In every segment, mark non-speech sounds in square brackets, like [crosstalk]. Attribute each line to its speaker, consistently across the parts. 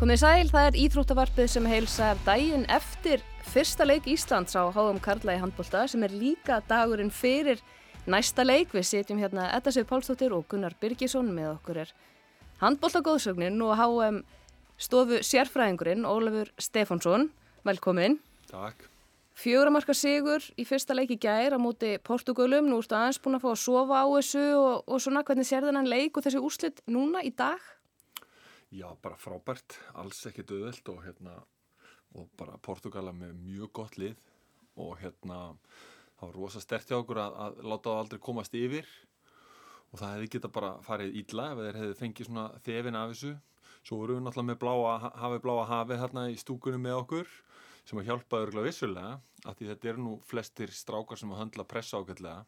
Speaker 1: Komið sæl, það er Íþróttavarpið sem heilsar daginn eftir fyrsta leik Íslands á HM Karla í handbólta sem er líka dagurinn fyrir næsta leik. Við setjum hérna Edda Sif Pálsdóttir og Gunnar Birgisson með okkur er handbóltagóðsögnin og HM stofu sérfræðingurinn Ólafur Stefánsson. Velkomin.
Speaker 2: Takk.
Speaker 1: Fjögramarka sigur í fyrsta leik í gær á móti Portugalum. Nú erstu aðeins búin að fá að sofa á þessu og, og svona hvernig sér þennan leik og þessi úslitt núna í dag?
Speaker 2: Já, bara frábært, alls ekki döðveld og hérna, og bara Portugala með mjög gott lið og hérna, það var rosa stert hjá okkur að, að láta það aldrei komast yfir og það hefði geta bara farið ídla ef þeir hefði fengið svona þefin af þessu. Svo vorum við náttúrulega með bláa, hafið bláa hafið hérna í stúkunum með okkur sem að hjálpa örgulega vissulega af því þetta eru nú flestir strákar sem að höndla pressa ákveldlega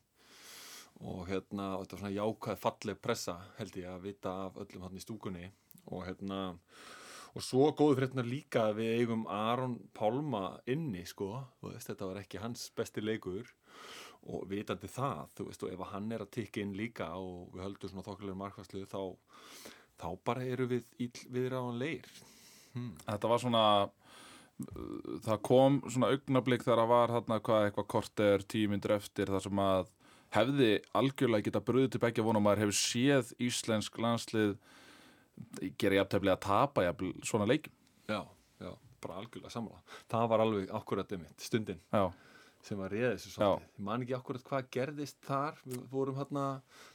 Speaker 2: og hérna, og þetta var svona jákvæð falleg pressa held ég að vita af öllum hann í stúkunni og hérna og svo góðu fréttinar líka að við eigum Aron Pálma inni sko. Veist, þetta var ekki hans besti leikur. Og vitandi það þú veist og ef hann er að tikka inn líka og við höldum svona þokkulegur markværslu þá, þá bara eru við viðráðan leir.
Speaker 3: Hmm. Þetta var svona það kom svona augnablík þegar það var hérna hvað eitthvað korter tímyndur eftir þar sem að hefði algjörlega geta bröðið til begja vonum að hefur séð íslensk landslið gera jafntefni að tapa jafn, svona leikum
Speaker 2: Já, já, bara algjörlega samla það var alveg akkurat einmitt, stundin já. sem var reyðið þessu svolítið. Ég man ekki akkurat hvað gerðist þar. Við vorum hérna,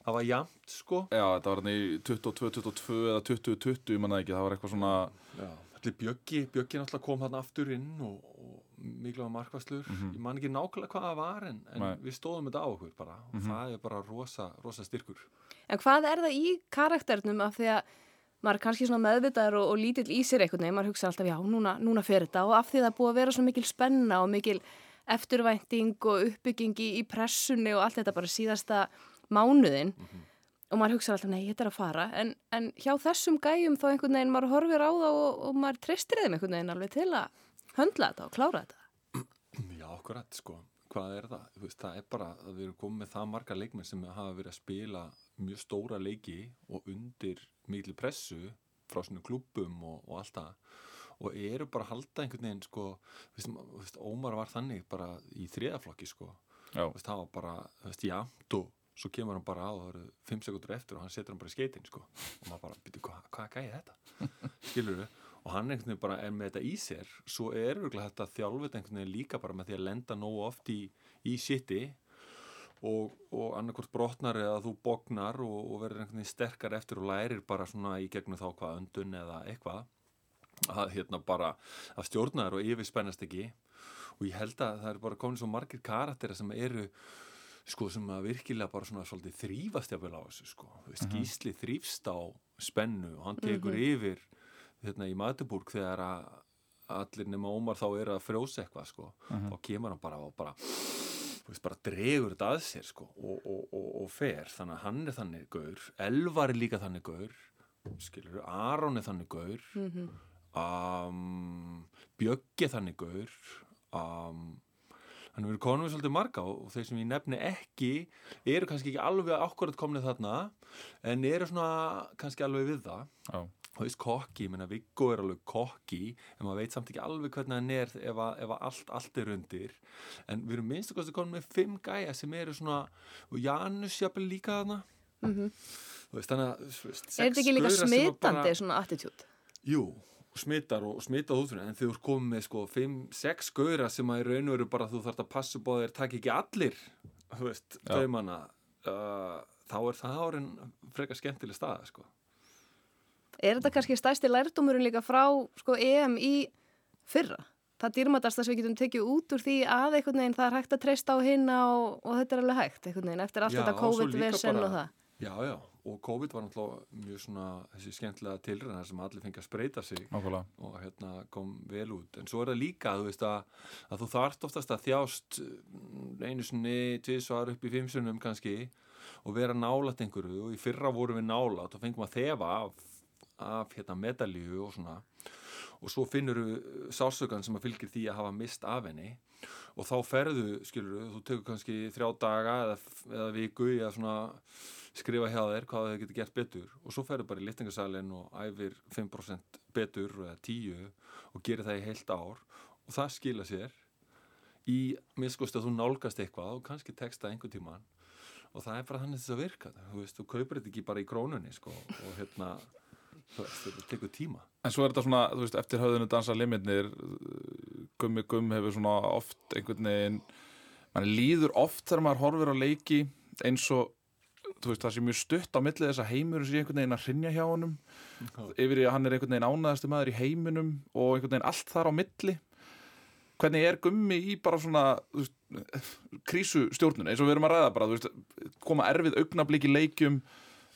Speaker 2: það var jamt sko.
Speaker 3: Já, þetta var hérna í 22-22 eða 20-20, ég manna ekki, það var eitthvað svona
Speaker 2: Já, allir Bjöggi Bjöggi náttúrulega kom hérna aftur inn og, og mikilvæga markvæslur mm -hmm. ég man ekki nákvæmlega hvað það var en, en við stóðum þetta á okkur bara. Og mm -hmm. það er bara rosa, rosa styrkur.
Speaker 1: En hvað er það í karakternum af því að maður er kannski svona meðvitaður og, og lítill í sér eitthvað, maður hugsa alltaf já, núna, núna fer þetta og af því það er búið að vera svo mikil spenna og mikil eftirvænting og uppbyggingi í pressunni og allt þetta bara síðasta mánuðin mm -hmm. og maður hugsa alltaf, nei, þetta er að fara en, en hjá þessum gæjum þá einhvern veginn maður horfir á það og, og maður treystir þeim einhvern veginn alveg til að höndla þetta og klára þetta
Speaker 2: Já, akkurat, sko hvað er það? Veist, það er bara að við erum komið með það marga leikmenn sem hafa verið að spila mjög stóra leiki og undir miklu pressu frá svona klubum og, og allt það. Og eru bara að halda einhvern veginn sko, veist, Ómar var þannig bara í þriðaflokki sko. Veist, það var bara, þú veist, já og svo kemur hann bara á og það eru fimm sekundur eftir og hann setur hann bara í skeitin sko. Og maður bara, byrju, hvað hva gæði þetta? [laughs] skilur við? Og hann einhvern veginn bara er með þetta í sér. Svo er þetta þjálfut einhvern veginn líka bara með því að lenda nógu oft í, í shiti og, og annarkort brotnar eða þú bognar og, og verður einhvern veginn sterkar eftir og lærir bara svona í gegnum þá hvað öndun eða eitthvað að hérna bara að stjórna þér og yfirspennast ekki og ég held að það er bara komin svo margir karakterir sem eru sko sem að virkilega bara svona svolítið þrýfast jáfnvel á þessu sko veist, uh mhm. -huh. Gísli þrýfst á spennu og hann tekur uh mhm. -huh. yfir hérna í Magdeburg þegar að allir nema Ómar þá er að frjósa eitthvað sko, uh mhm. -huh. þá kemur hann bara og bara veist, bara dregur þetta að sér sko, og, og, og, og fer. Þannig að hann er þannig gaur Elvar er líka þannig gaur skilur, Aron er þannig gaur mm -hmm. um, Bjöggi er þannig gaur um, þannig að við erum konum við svolítið marga og þeir sem ég nefni ekki eru kannski ekki alveg ákvarðat komnið þarna en eru svona kannski alveg við það. Já þú veist kokki, ég menna Viggo er alveg kokki en maður veit samt ekki alveg hvernig hann er ef, að, ef að allt, allt er undir en við erum minnst að koma með fimm gæja sem eru svona, og Janus jafnvel líka þarna mm -hmm. þú veist þannig að
Speaker 1: er þetta ekki líka smitandi bara, svona attitút?
Speaker 2: Jú, smittar og smittað út en þau eru komið með sko fimm, sex gauðra sem að í raun og veru bara þú þarfst að passa að þeir takk ekki allir þú veist, þau manna uh, þá er það árin frekar skemmtileg stað sko
Speaker 1: Er þetta kannski stæsti lærdómurinn líka frá sko, EM í fyrra? Það dýrmatast að við getum tekið út úr því að einhvern veginn það er hægt að treysta á hinna og, og þetta er alveg hægt einhvern veginn eftir allt já, þetta COVID-vesen og það.
Speaker 2: Já, já, og COVID var náttúrulega mjög svona þessi skemmtilega tilræðar sem allir fengi að spreita sig
Speaker 3: Nákvæmlega.
Speaker 2: og hérna kom vel út. En svo er það líka, þú veist að, að þú þarft oftast að þjást einu sinni, tviðsvar upp í fimmsunum kannski og vera nálat einhverju og í fyrra vorum við nálat og fengum að þefa af af hérna, medalju og svona. Og svo finnur þú sásökan sem að fylgir því að hafa mist af henni. Og þá ferðu, skilur þú, tekur kannski þrjá daga eða, eða viku í að skrifa hjá þér hvað þau getur gert betur. Og svo ferðu bara í liftingarsalinn og æfir 5% betur eða tíu og gerir það í heilt ár. Og það skila sér í miskost að þú nálgast eitthvað og kannski texta einhvern tíman og það er bara þannig þess að virka. Þú veist, þú kaupir þetta ekki bara í krónunni sko, og hérna þetta tekur tíma.
Speaker 3: En svo er þetta svona, þú veist, eftir höfðinu dansa limitnir gummi gumm hefur svona oft einhvern veginn mann líður oft þegar maður horfir á leiki eins og þú veist, það sé mjög stutt á millið þess að heimurinn sé einhvern veginn að hrinja hjá honum yfir í að hann er einhvern veginn ánæðasti maður í heiminum og einhvern veginn allt þar á milli. Hvernig er gummi í bara svona þú veist, krísustjórnun eins og við erum að ræða bara, þú veist, koma erfið augnablík í leikjum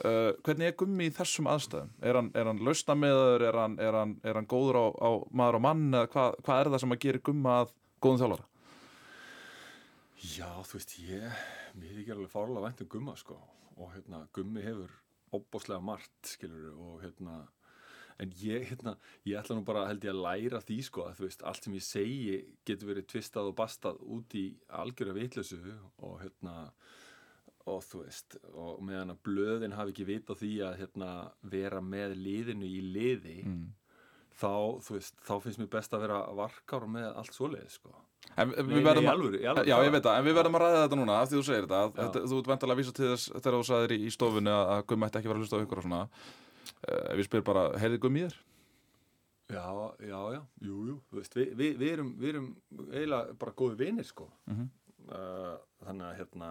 Speaker 3: uh, hvernig er gummi í þessum aðstæðum? Er hann, hann lausna meður, er er er hann góður á, á maður og mann hvað, hvað er það sem að gera gumma að góðum þjálfara?
Speaker 2: Já, þú veist, ég mér er ekki alveg fárlega vænt um gumma sko og hérna, gummi hefur óbáslega margt, skilur og hérna en ég, hérna, ég ætla nú bara held ég að læra því sko að þú veist, allt sem ég segi getur verið tvistað og bastað út í algjörða vitlösu og hérna og þú veist, og meðan að blöðin hafi ekki vit á því að hérna vera með liðinu í liði
Speaker 3: Mm.
Speaker 2: þá, þú veist, þá finnst mér best að vera varkár með allt svoleiði sko
Speaker 3: En við
Speaker 2: nei,
Speaker 3: verðum að
Speaker 2: alvöru,
Speaker 3: Já, ég veit það, en við verðum að ræða þetta núna af því þú segir þetta, þetta þú ert vantilega að vísa til þess þegar þú sagðir í, stofunni að, að Gummi ætti ekki að vera að hlusta á ykkur og svona uh, ef ég spyr bara, heyrði Gummi í þér?
Speaker 2: Já, já, já, jú, jú, þú veist, við, við, við, erum, við erum eiginlega bara góði vinir, sko.
Speaker 3: Mhm.
Speaker 2: uh, þannig að hérna,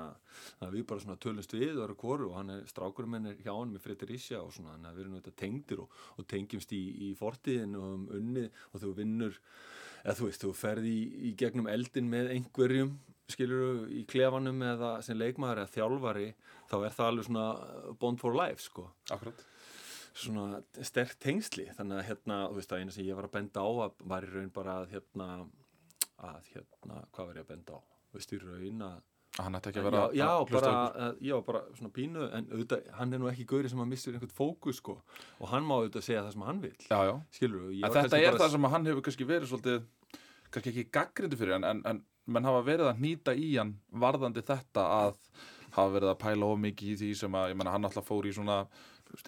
Speaker 2: að við bara svona tölumst við og eru kóru og hann er, strákurinn minn er hjá hann með Fredrik Ísja og svona, þannig að við erum þetta tengdir og, og tengjumst í, í fortíðin og um unnið og þú vinnur, eða þú veist, þú ferði í, í gegnum eldin með einhverjum, skilur í klefanum eða sem leikmaður eða þjálfari, þá er það alveg svona bond for life, sko.
Speaker 3: Akkurat.
Speaker 2: Svona sterk tengsli þannig að hérna, þú veist að eina sem ég var að benda á var í raun bara að hérna að hérna, hvað var ég að benda á veist í raun að
Speaker 3: Hann ætti ekki
Speaker 2: já,
Speaker 3: að vera
Speaker 2: já,
Speaker 3: að hlusta
Speaker 2: bara, að, já, bara svona pínu en auðvitað, hann er nú ekki gauri sem að missur einhvern fókus sko. Og hann má auðvitað segja það sem hann vil
Speaker 3: Já, já.
Speaker 2: Skilur þú,
Speaker 3: En þetta er það sem hann hefur kannski verið svolítið kannski ekki gaggrindu fyrir hann en, en menn hafa verið að nýta í hann varðandi þetta að hafa verið að pæla of mikið í því sem að, ég menna hann alltaf fór í svona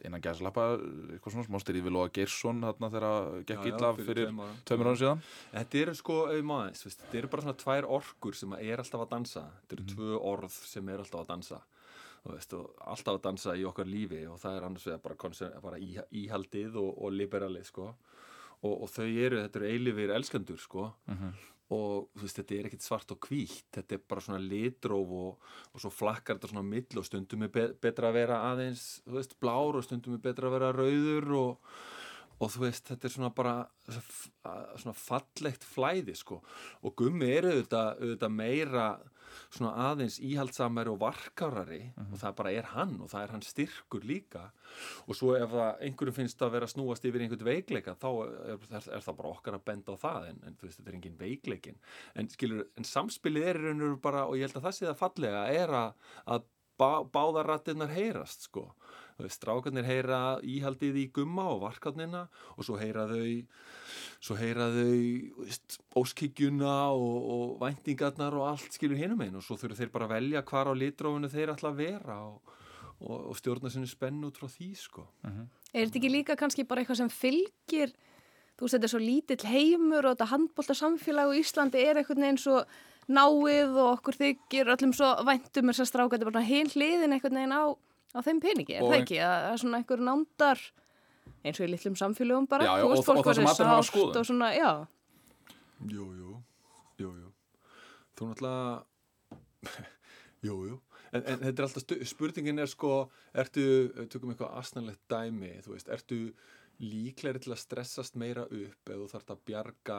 Speaker 3: innan gæslappa, eitthvað svona smástir í Vilóa Geirsson þarna þegar gekk illa fyrir tveimur árum síðan.
Speaker 2: Þetta eru sko, veist, þetta eru bara svona tvær orkur sem er alltaf að dansa. Þetta eru tvö orð sem er alltaf að dansa þú veist, og alltaf að dansa í okkar lífi og það er annars vegar bara, bara í, íhaldið og, og liberalið sko. Og, og þau eru, þetta eru eilifir elskandur sko og þú veist, þetta er ekkit svart og hvítt þetta er bara svona litróf og, og svo flakkar þetta svona á milli og stundum er be betra að vera aðeins, þú veist, blár og stundum er betra að vera rauður og og þú veist, þetta er svona bara svona fallegt flæði sko. Og gummi eru auðvitað, auðvitað meira svona aðeins íhaldsamari og varkárari og það bara er hann og það er hann styrkur líka. Og svo ef það einhverjum finnst að vera snúast yfir einhvern veikleika þá er, er, er það bara okkar að benda á það en, en þú veist, þetta er engin veikleikin en skilur, en samspilið er í raun og veru bara og ég held að það sé það fallega er að, að bá, báðarrattinnar heyrast sko. Strákarnir heyra íhaldið í gumma og varkarnina og svo heyra þau svo heyra þau þú veist, óskyggjuna og, og væntingarnar og allt skilur hinum einn og svo þurfa þeir bara velja hvar á litrófinu þeir ætla að vera og, og, og stjórna sinni spennu út frá því sko.
Speaker 1: Er þetta ekki líka kannski bara eitthvað sem fylgir, þú veist þetta er svo lítill heimur og þetta handbólta samfélag og Íslandi er eitthvað eins og náið og okkur þykir öllum svo væntum þess að stráka þetta er bara hinn hliðin eitthvað neginn á, á þeim peningi, er
Speaker 3: Og
Speaker 1: það ekki? Að það er svona einhver nándar eins og í litlum samfélögum bara,
Speaker 3: Já, já,
Speaker 1: þú
Speaker 3: og og
Speaker 1: fólk
Speaker 3: það sem allir hafa skoðun.
Speaker 1: og svona, já,
Speaker 2: Jú, jú, jú, jú. Þú náttúrulega [laughs] jú, jú. En, en þetta er alltaf, stu- spurningin er sko ertu, tökum eitthvað asnalegt dæmi þú veist, ertu líklegri til að stressast meira upp ef þú þarft að bjarga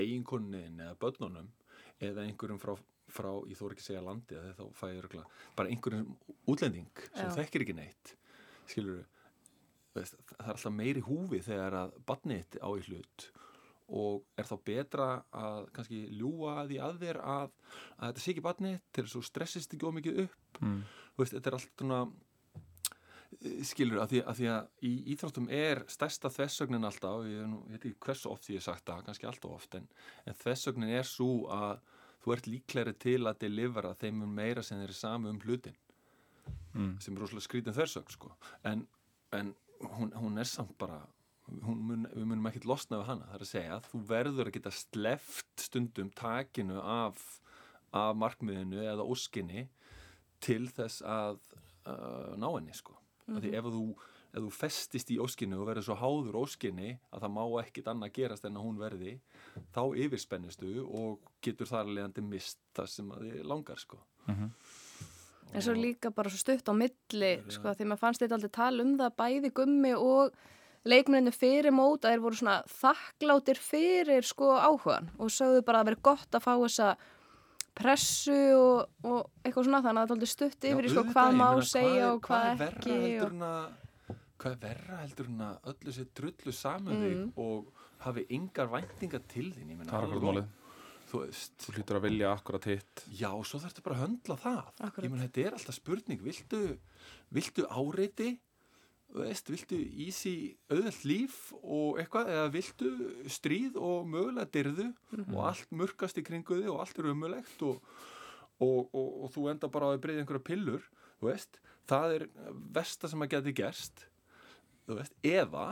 Speaker 2: eiginkonnin eða börnunum eða einhverjum frá, frá ég þór ekki segja landi þá fæ ég örgla bara einhverjum útlending sem
Speaker 1: Já.
Speaker 2: þekkir ekki neitt skilur veist, það er alltaf meiri húfi þegar að badnið á í hlut og er þá betra að kannski ljúa því að þér að, að þetta sé ekki badnið til þess að stressist ekki ómikið upp
Speaker 3: mm.
Speaker 2: Þú veist, þetta er allt svona eh, skilur að því að, því að í íþróttum er stærsta þessögnin alltaf ég, veit ekki hversu oft ég hef sagt það kannski alltaf oft en, en þessögnin er svo að þú ert líklegri til að delivera þeim mun meira sem þeir eru sami um hlutin
Speaker 3: Mm.
Speaker 2: sem er rosalega skrítin þessögn sko. en, en hún, hún er samt bara hún mun, við munum ekkert losna við hana það er að segja, þú verður að geta sleft stundum takinu af, af markmiðinu eða óskinni til þess að uh, ná henni sko mm -hmm. því ef þú, ef þú festist í óskinni og verður svo háður óskinni að það má ekkit annað gerast en að hún verði þá yfirspennistu og getur þar leðandi mist það sem að þið langar sko
Speaker 3: mm -hmm.
Speaker 1: En svo líka bara svo stutt á milli, sko, því maður fannst þetta aldrei tala um það, bæði gummi og leikmennu fyrir mót að þeir voru svona þakkláttir fyrir sko áhugan og sögðu bara að vera gott að fá þessa pressu og, og eitthvað svona þannig að það er aldrei stutt yfir
Speaker 2: Já,
Speaker 1: sko hvað má segja og hvað,
Speaker 2: er verra
Speaker 1: ekki og...
Speaker 2: að, hvað er verra heldur en að öllu sér drullu saman þig
Speaker 1: Mm.
Speaker 2: og hafi yngar væntingar til þín ég meina,
Speaker 3: Það er akkurat málið.
Speaker 2: þú veist
Speaker 3: Þú hlýtur að vilja akkurat hitt.
Speaker 2: Já, svo þarfstu bara að höndla það.
Speaker 1: Akkúrat.
Speaker 2: Ég menn, þetta er alltaf spurning. Viltu, viltu áreiti, veist, viltu easy auðvelt líf og eitthvað, eða viltu stríð og mögulega dyrðu og allt murkast í kringu þig og allt er umulegt og, og, og, og þú enda bara að breyða einhverja pillur, þú veist. Það er versta sem að geti gerst, þú veist, eða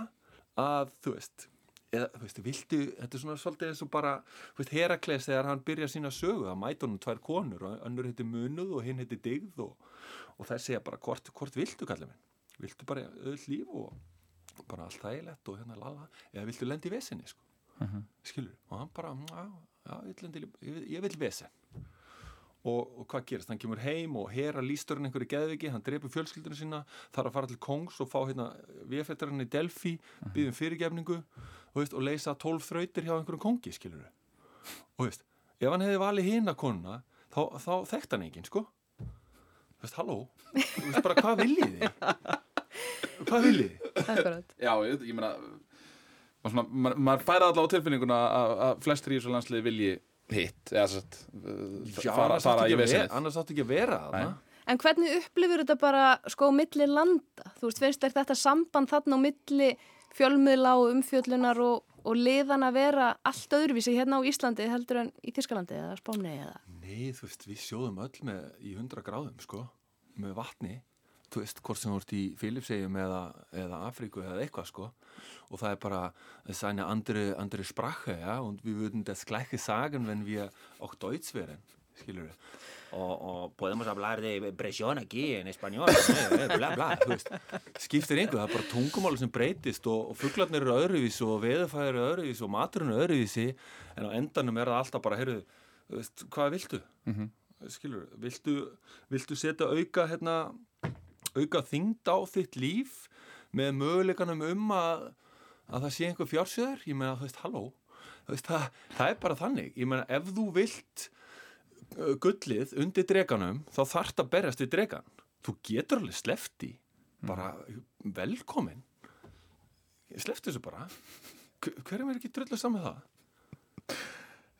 Speaker 2: að, þú veist, eða, þú veist, viltu, þetta er svona svolítið eins og bara, þú veist, Herakles þegar hann byrja sína sögu, það mæta honum tvær konur og önnur heiti Munuð og hinn heiti Digð og, og þær segja bara, hvort, hvort viltu kallið minn? Viltu bara öll líf og bara allt þægilegt og hérna lala, eða viltu lendi í vesinni, sko,
Speaker 3: Mhm.
Speaker 2: skilur, og hann bara, já, ég, ég, vil- vesen. Og, og hvað gerist? Hann kemur heim og hera lísturinn einhverju geðviki, hann drepur fjölskyldunum sína, þarf að fara til Kongs og fá hérna VF-ettarinn í Delphi, býðum fyrirgefningu og, og leysa tólf þrautir hjá einhverjum kongi, skilur Og veist, ef hann hefði valið hina konuna, þá, þá þekkt hann enginn, sko. Þú veist, halló, þú veist bara, hvað viljið þið? Hvað þið?
Speaker 1: Akkurat.
Speaker 3: Já, ég, ég meina, maður, maður færa allavega á tilfinninguna að, flestir í þessu landsliði vilji hitt, eða satt,
Speaker 2: Já,
Speaker 3: fara, fara í vesenið.
Speaker 2: annars áttu ekki að vera þarna.
Speaker 1: En hvernig upplifur þetta bara sko á milli landa? Þú veist, finnst þetta samband þarna á milli fjölmiðla og umfjöllunar og, og liðan að vera allt öðruvísi hérna á Íslandi heldur en í Þískalandi eða Spáni eða?
Speaker 2: Nei, þú veist, við sjóðum öll með í 100 gráðum, sko, með vatni þú veist, hvort sem þú ert í Filipsegjum eða, eða Afríku eða eitthvað, sko og það er bara seine andere, andere Sprache, ja, und wir würden das gleiche sagen, wenn wir auch Deutsch wären, skilur við
Speaker 4: O, o podemos hablar de presión aquí en español, [laughs] eh, bla bla.
Speaker 2: þú veist, skiptir einhver, það er bara tungumáli sem breytist og, og fugglarnir eru öðruvísi og veðurfæðir eru öðruvísi og maturinn eru öðruvísi en á endanum er það alltaf bara, heyrðu, þú veist, hvað viltu?
Speaker 3: Mhm.
Speaker 2: Skilur, viltu, viltu setja auka, hérna, auka þyngd á þitt líf með möguleikanum um að, að það sé einhver fjársjöður? Ég meina, þú veist, halló, þú veist, það, það er bara þannig. Ég meina, ef þú vilt uh, gullið undir dreganum, þá þarft að berjast við dregan. Þú getur alveg slefti, bara velkomin. Slefti þessu bara. Hver- Hverjum er ekki drullu saman það?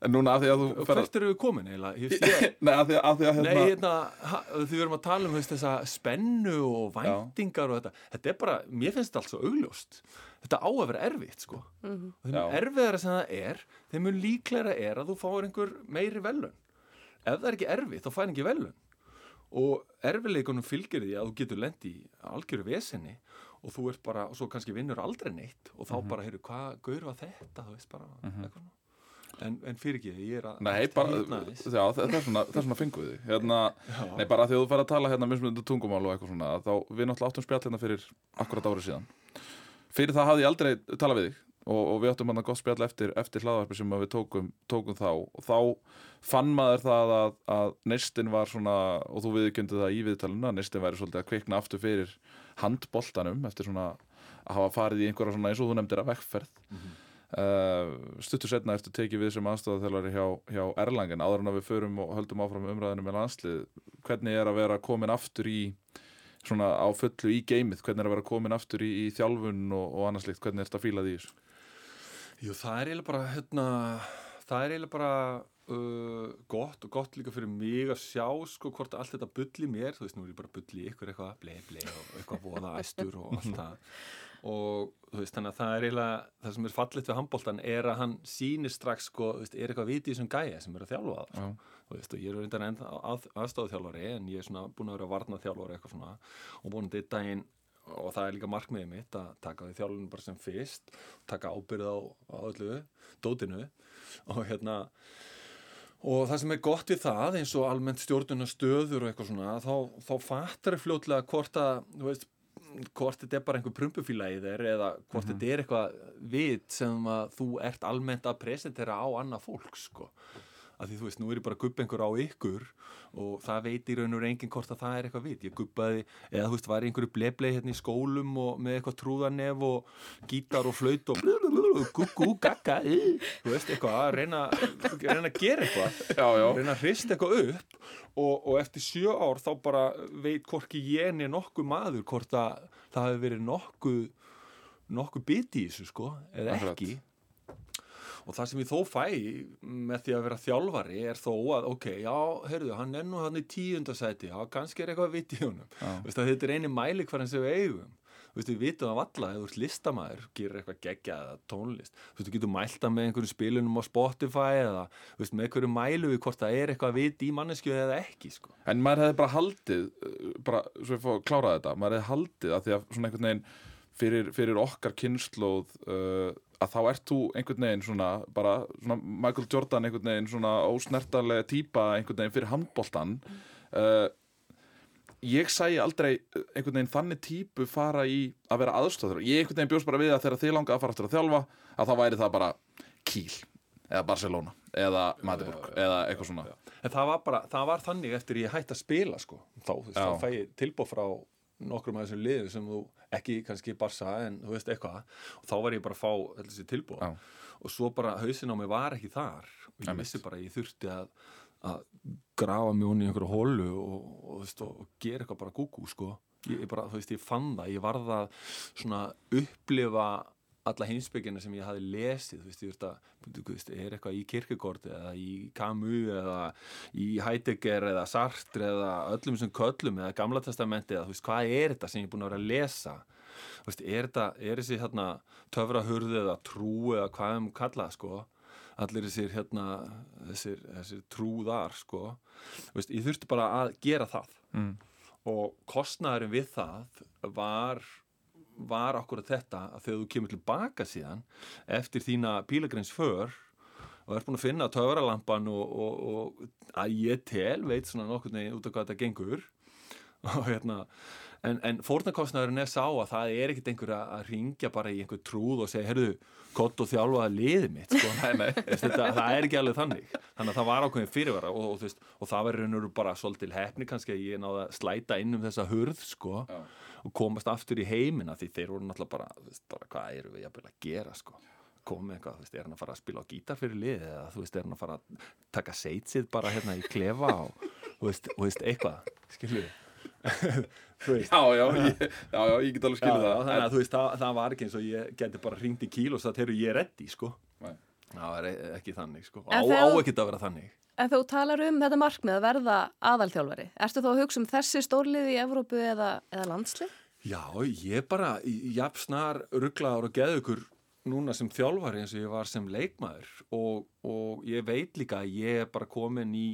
Speaker 3: En núna að því að þú að...
Speaker 2: hvert eru við komin eiginlega? [laughs]
Speaker 3: Nei, að því að, að, því að
Speaker 2: Nei,
Speaker 3: hérna...
Speaker 2: hérna, ha- því við erum að tala um veist, þessa spennu og væntingar og þetta. Þetta er bara, mér finnst þetta allt svo augljóst. Þetta á að vera erfitt, sko. Og þeim
Speaker 3: Já.
Speaker 2: erfiðara sem það er, þeim mun líklega er að þú fáir einhver meiri velun. Ef það er ekki erfitt, þá fær ekki velun. Og erfileikunum fylgir því að þú getur lent í algjöru vesenni og þú ert bara, og svo kannski vinnur aldrei neitt og þá bara, heyrðu, hvað gaur var þetta, þú veist bara, eitthvað svona. En, en fyrir ekki, ég er að
Speaker 3: Nei, bara, já, það er svona, svona fengu við þig. Hérna, Nei, bara að þú fær að tala hérna mismunandi tungumál og eitthvað svona þá við náttúrulega áttum spjall hérna fyrir akkurat árið síðan. Fyrir það hafði ég aldrei talað við þig og, og við áttum hann gott spjall eftir, eftir hlaðvarpi sem við tókum, tókum þá. Og þá fann maður það að, að neistin var svona, og þú viðkjöndi það í viðtalinu að neistin væri svolítið að kvikna aftur fyrir handboltanum eftir svona að hafa farið í einhverja svona eins og þú nefndir að vekkferð Uh, stuttur setna eftir tekið við sem aðstofaþjálfari hjá, hjá Erlangen áður en að við förum og höldum áfram umræðinu með landslið hvernig er að vera komin aftur í svona á fullu í geimið? Hvernig er að vera komin aftur í, í þjálfun og, og annars líkt, hvernig er þetta að fíla því þessu?
Speaker 2: Jú, það er eiginlega bara, hérna, það er eiginlega bara uh, gott og gott líka fyrir mig að sjá sko hvort allt þetta bulli mér, þú veist, nú er ég bara bulli ykkur eitthvað, blei, blei og eitthvað voða æstur og allt [laughs] það og þú veist, þannig að það er eiginlega, það sem er fallit við handbóltan er að hann sýnir strax sko, þú veist, er eitthvað vitið þessum gæja sem er að þjálfa það,
Speaker 3: Já.
Speaker 2: þú veist, og ég er reyndan ennþá að, aðstofþjálfari en ég er svona búin að vera varna þjálfari eitthvað svona. Og að daginn og það er líka markmiðið mitt að taka því þjálfunum bara sem fyrst taka ábyrð á, á öllu dótinu. Og hérna og það sem er gott við það eins og almennt stjórnuna stöður og eitthvað svona þá, þá fattar þau fljótlega hvort að þú veist, hvort þetta er bara einhver prumpufíla í þeir eða hvort þetta er eitthvað vit sem að þú ert almennt að presentera á annað fólk sko að því þú veist, nú er ég bara að guppa einhver á ykkur og það veit í raun og enginn hvort að það er eitthvað vit, ég guppaði eða þú veist, var í einhverju bleblei hérna í skólum og með eitthvað trúðanef og gítar og flaut og guggu, gagga þú veist, eitthvað að reyna, reyna að gera eitthvað. Reyna að hrista eitthvað upp og, og eftir sjö ár þá bara veit hvorki ég niður nokkuð maður hvort að það hefur verið nokkuð nokkuð biti í þessu sko eða ekki og það sem ég þó fæ með því að vera þjálfari er þó að ok, já, heyrðu, hann er nú hann í tíundasæti, já, kannski er eitthvað vitt í að þetta er eini mæli hverjan sem við eigum. Við vitum það valla, ef þú ert listamæður gerir eitthvað geggjað eða tónlist. Þú getur mælta með einhverjum spilunum á Spotify eða, veist, með einhverju mælu við hvort það er eitthvað vit í mannesku eða ekki, sko.
Speaker 3: En maður hefði bara haldið, uh, bara svo ég fór að klára þetta, maður hefði haldið að því að svona einhvern veginn fyrir, fyrir okkar kynnslóð uh, að þá ert þú einhvern veginn svona bara svona Michael Jordan einhvern veginn svona ósnertarlega típa einhvern veginn fyrir handboltan uh, ég sæi aldrei uh, einhvern veginn þannig típu fara í að vera aðstofður ég einhvern veginn bjóst bara við að þegar þið langa að fara aftur að þjálfa að þá væri það bara Kiel eða Barcelona eða Magdeburg eða eitthvað svona.
Speaker 2: En það var bara, það var þannig eftir ég hætti að spila sko, þá, þá fæ ég tilbúð frá nokkrum af þessum liðum sem þú ekki kannski Barsa en þú veist eitthvað og þá var ég bara að fá þessi tilbúð
Speaker 3: Já.
Speaker 2: og svo bara hausin á mig var ekki þar. Og ég vissi bara ég þurfti að, að grafa mjög í einhverju hólu og, og, veist, og, og gera eitthvað bara gúgú sko, ég, bara, veist, ég fann það. Ég varð að svona upplifa alla heimsbyggina sem ég hafi lesið, þú veist, ég veist að þú veist, er eitthvað í Kierkegaard eða í Camus eða í Heidegger eða Sartre eða öllum sem köllum eða Gamla testamenti eða þú veist, hvað er þetta sem ég er búin að vera að lesa? Þú veist, er þetta, er þessi hérna töfrahurð eða trú eða hvað þeim kalla, sko? Allir þessir hérna þessir, þessir trúðar, sko? Þú veist, ég þurfti bara að gera það.
Speaker 3: Mm.
Speaker 2: og kostnæðurinn við það var var okkur að þetta að þegar þú kemur tilbaka síðan eftir þína pílagreins för og er búin að finna töfralampan og, og, og að ég tel veit svona nokkur neginn út af hvað þetta gengur. [laughs] Og hérna en, en fórnarkostnæðurinn er sá að það er ekkit einhver að, ringja bara í einhver trúð og segja, herðu, kott og þjálfaða liðið mitt, sko, [laughs] nei, nei, veist, þetta, það er ekki alveg þannig, þannig að það var ákveðin fyrirvara og, og, veist, og það var raunur bara svolítil hefni kannski að ég náði að slæta inn um þessa hurð, sko
Speaker 3: Já.
Speaker 2: og komast aftur í heimina því þeir voru náttúrulega bara, veist, bara hvað eru við að gera, sko? Komið eitthvað, þú veist, er hann að fara að spila á gítar fyrir liðið eða þú veist, er hann að fara að taka seitsið bara hérna í klefa og þú veist, eitthvað, veist [laughs]
Speaker 3: Já, já, ég, já, já, ég get alveg
Speaker 2: já,
Speaker 3: það
Speaker 2: þannig að þú veist, það, það var ekki eins og ég geti bara hringt í kíl og sagt, heyrðu, ég er reddi, sko.
Speaker 3: Nei.
Speaker 2: Það er e- ekki þannig, sko. Á,
Speaker 1: þegar
Speaker 2: á ekki að vera þannig.
Speaker 1: En þú talar um þetta markmið að verða aðalþjálfari. Ertu þá að hugsa um þessi stórlið í Evrópu eða, eða landslið?
Speaker 2: Já, ég bara, jafn snar rugglaður og geðu ykkur núna sem þjálfari eins og ég var sem leikmaður og, og ég veit líka að ég er bara komin í,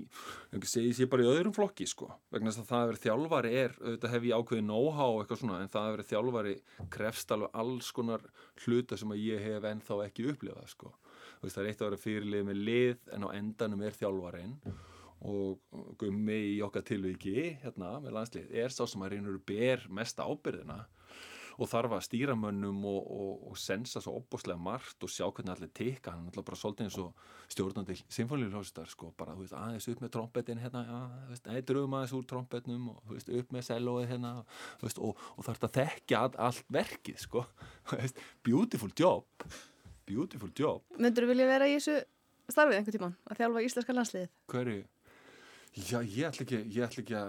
Speaker 2: ég segi ég bara í öðrum flokki sko, vegna þess að það að vera þjálfari er, auðvitað hef ég ákveðið know-how og eitthvað svona, en það að vera þjálfari krefst alveg alls konar hluta sem að ég hef ennþá ekki upplifað sko, veist það er eitt að vera fyrirlið með lið en á endanum er þjálfarin og gummi í okkar tilviki hérna með landslið er sá sem að reynur ber mesta ábyrðina og þarf að stýra mönnum og, og, og sensa svo opbúslega margt og sjá hvernig allir tikka. Hann er alltaf bara svolítið eins og stjórnandi symfóniljóstar sko, bara þú veist, aðeins upp með trompetin hérna, nei, dröfum aðeins úr trompetnum og veist, upp með sellóið hérna veist, og, og þarf að þekkja all, allt verkið, sko, [laughs] beautiful job beautiful job,
Speaker 1: Myndur þú vilja vera í þessu starfið einhvern tíman að þjálfa íslenska landsliðið?
Speaker 2: hverju Já, ég ætla ekki, ég ætla ekki að,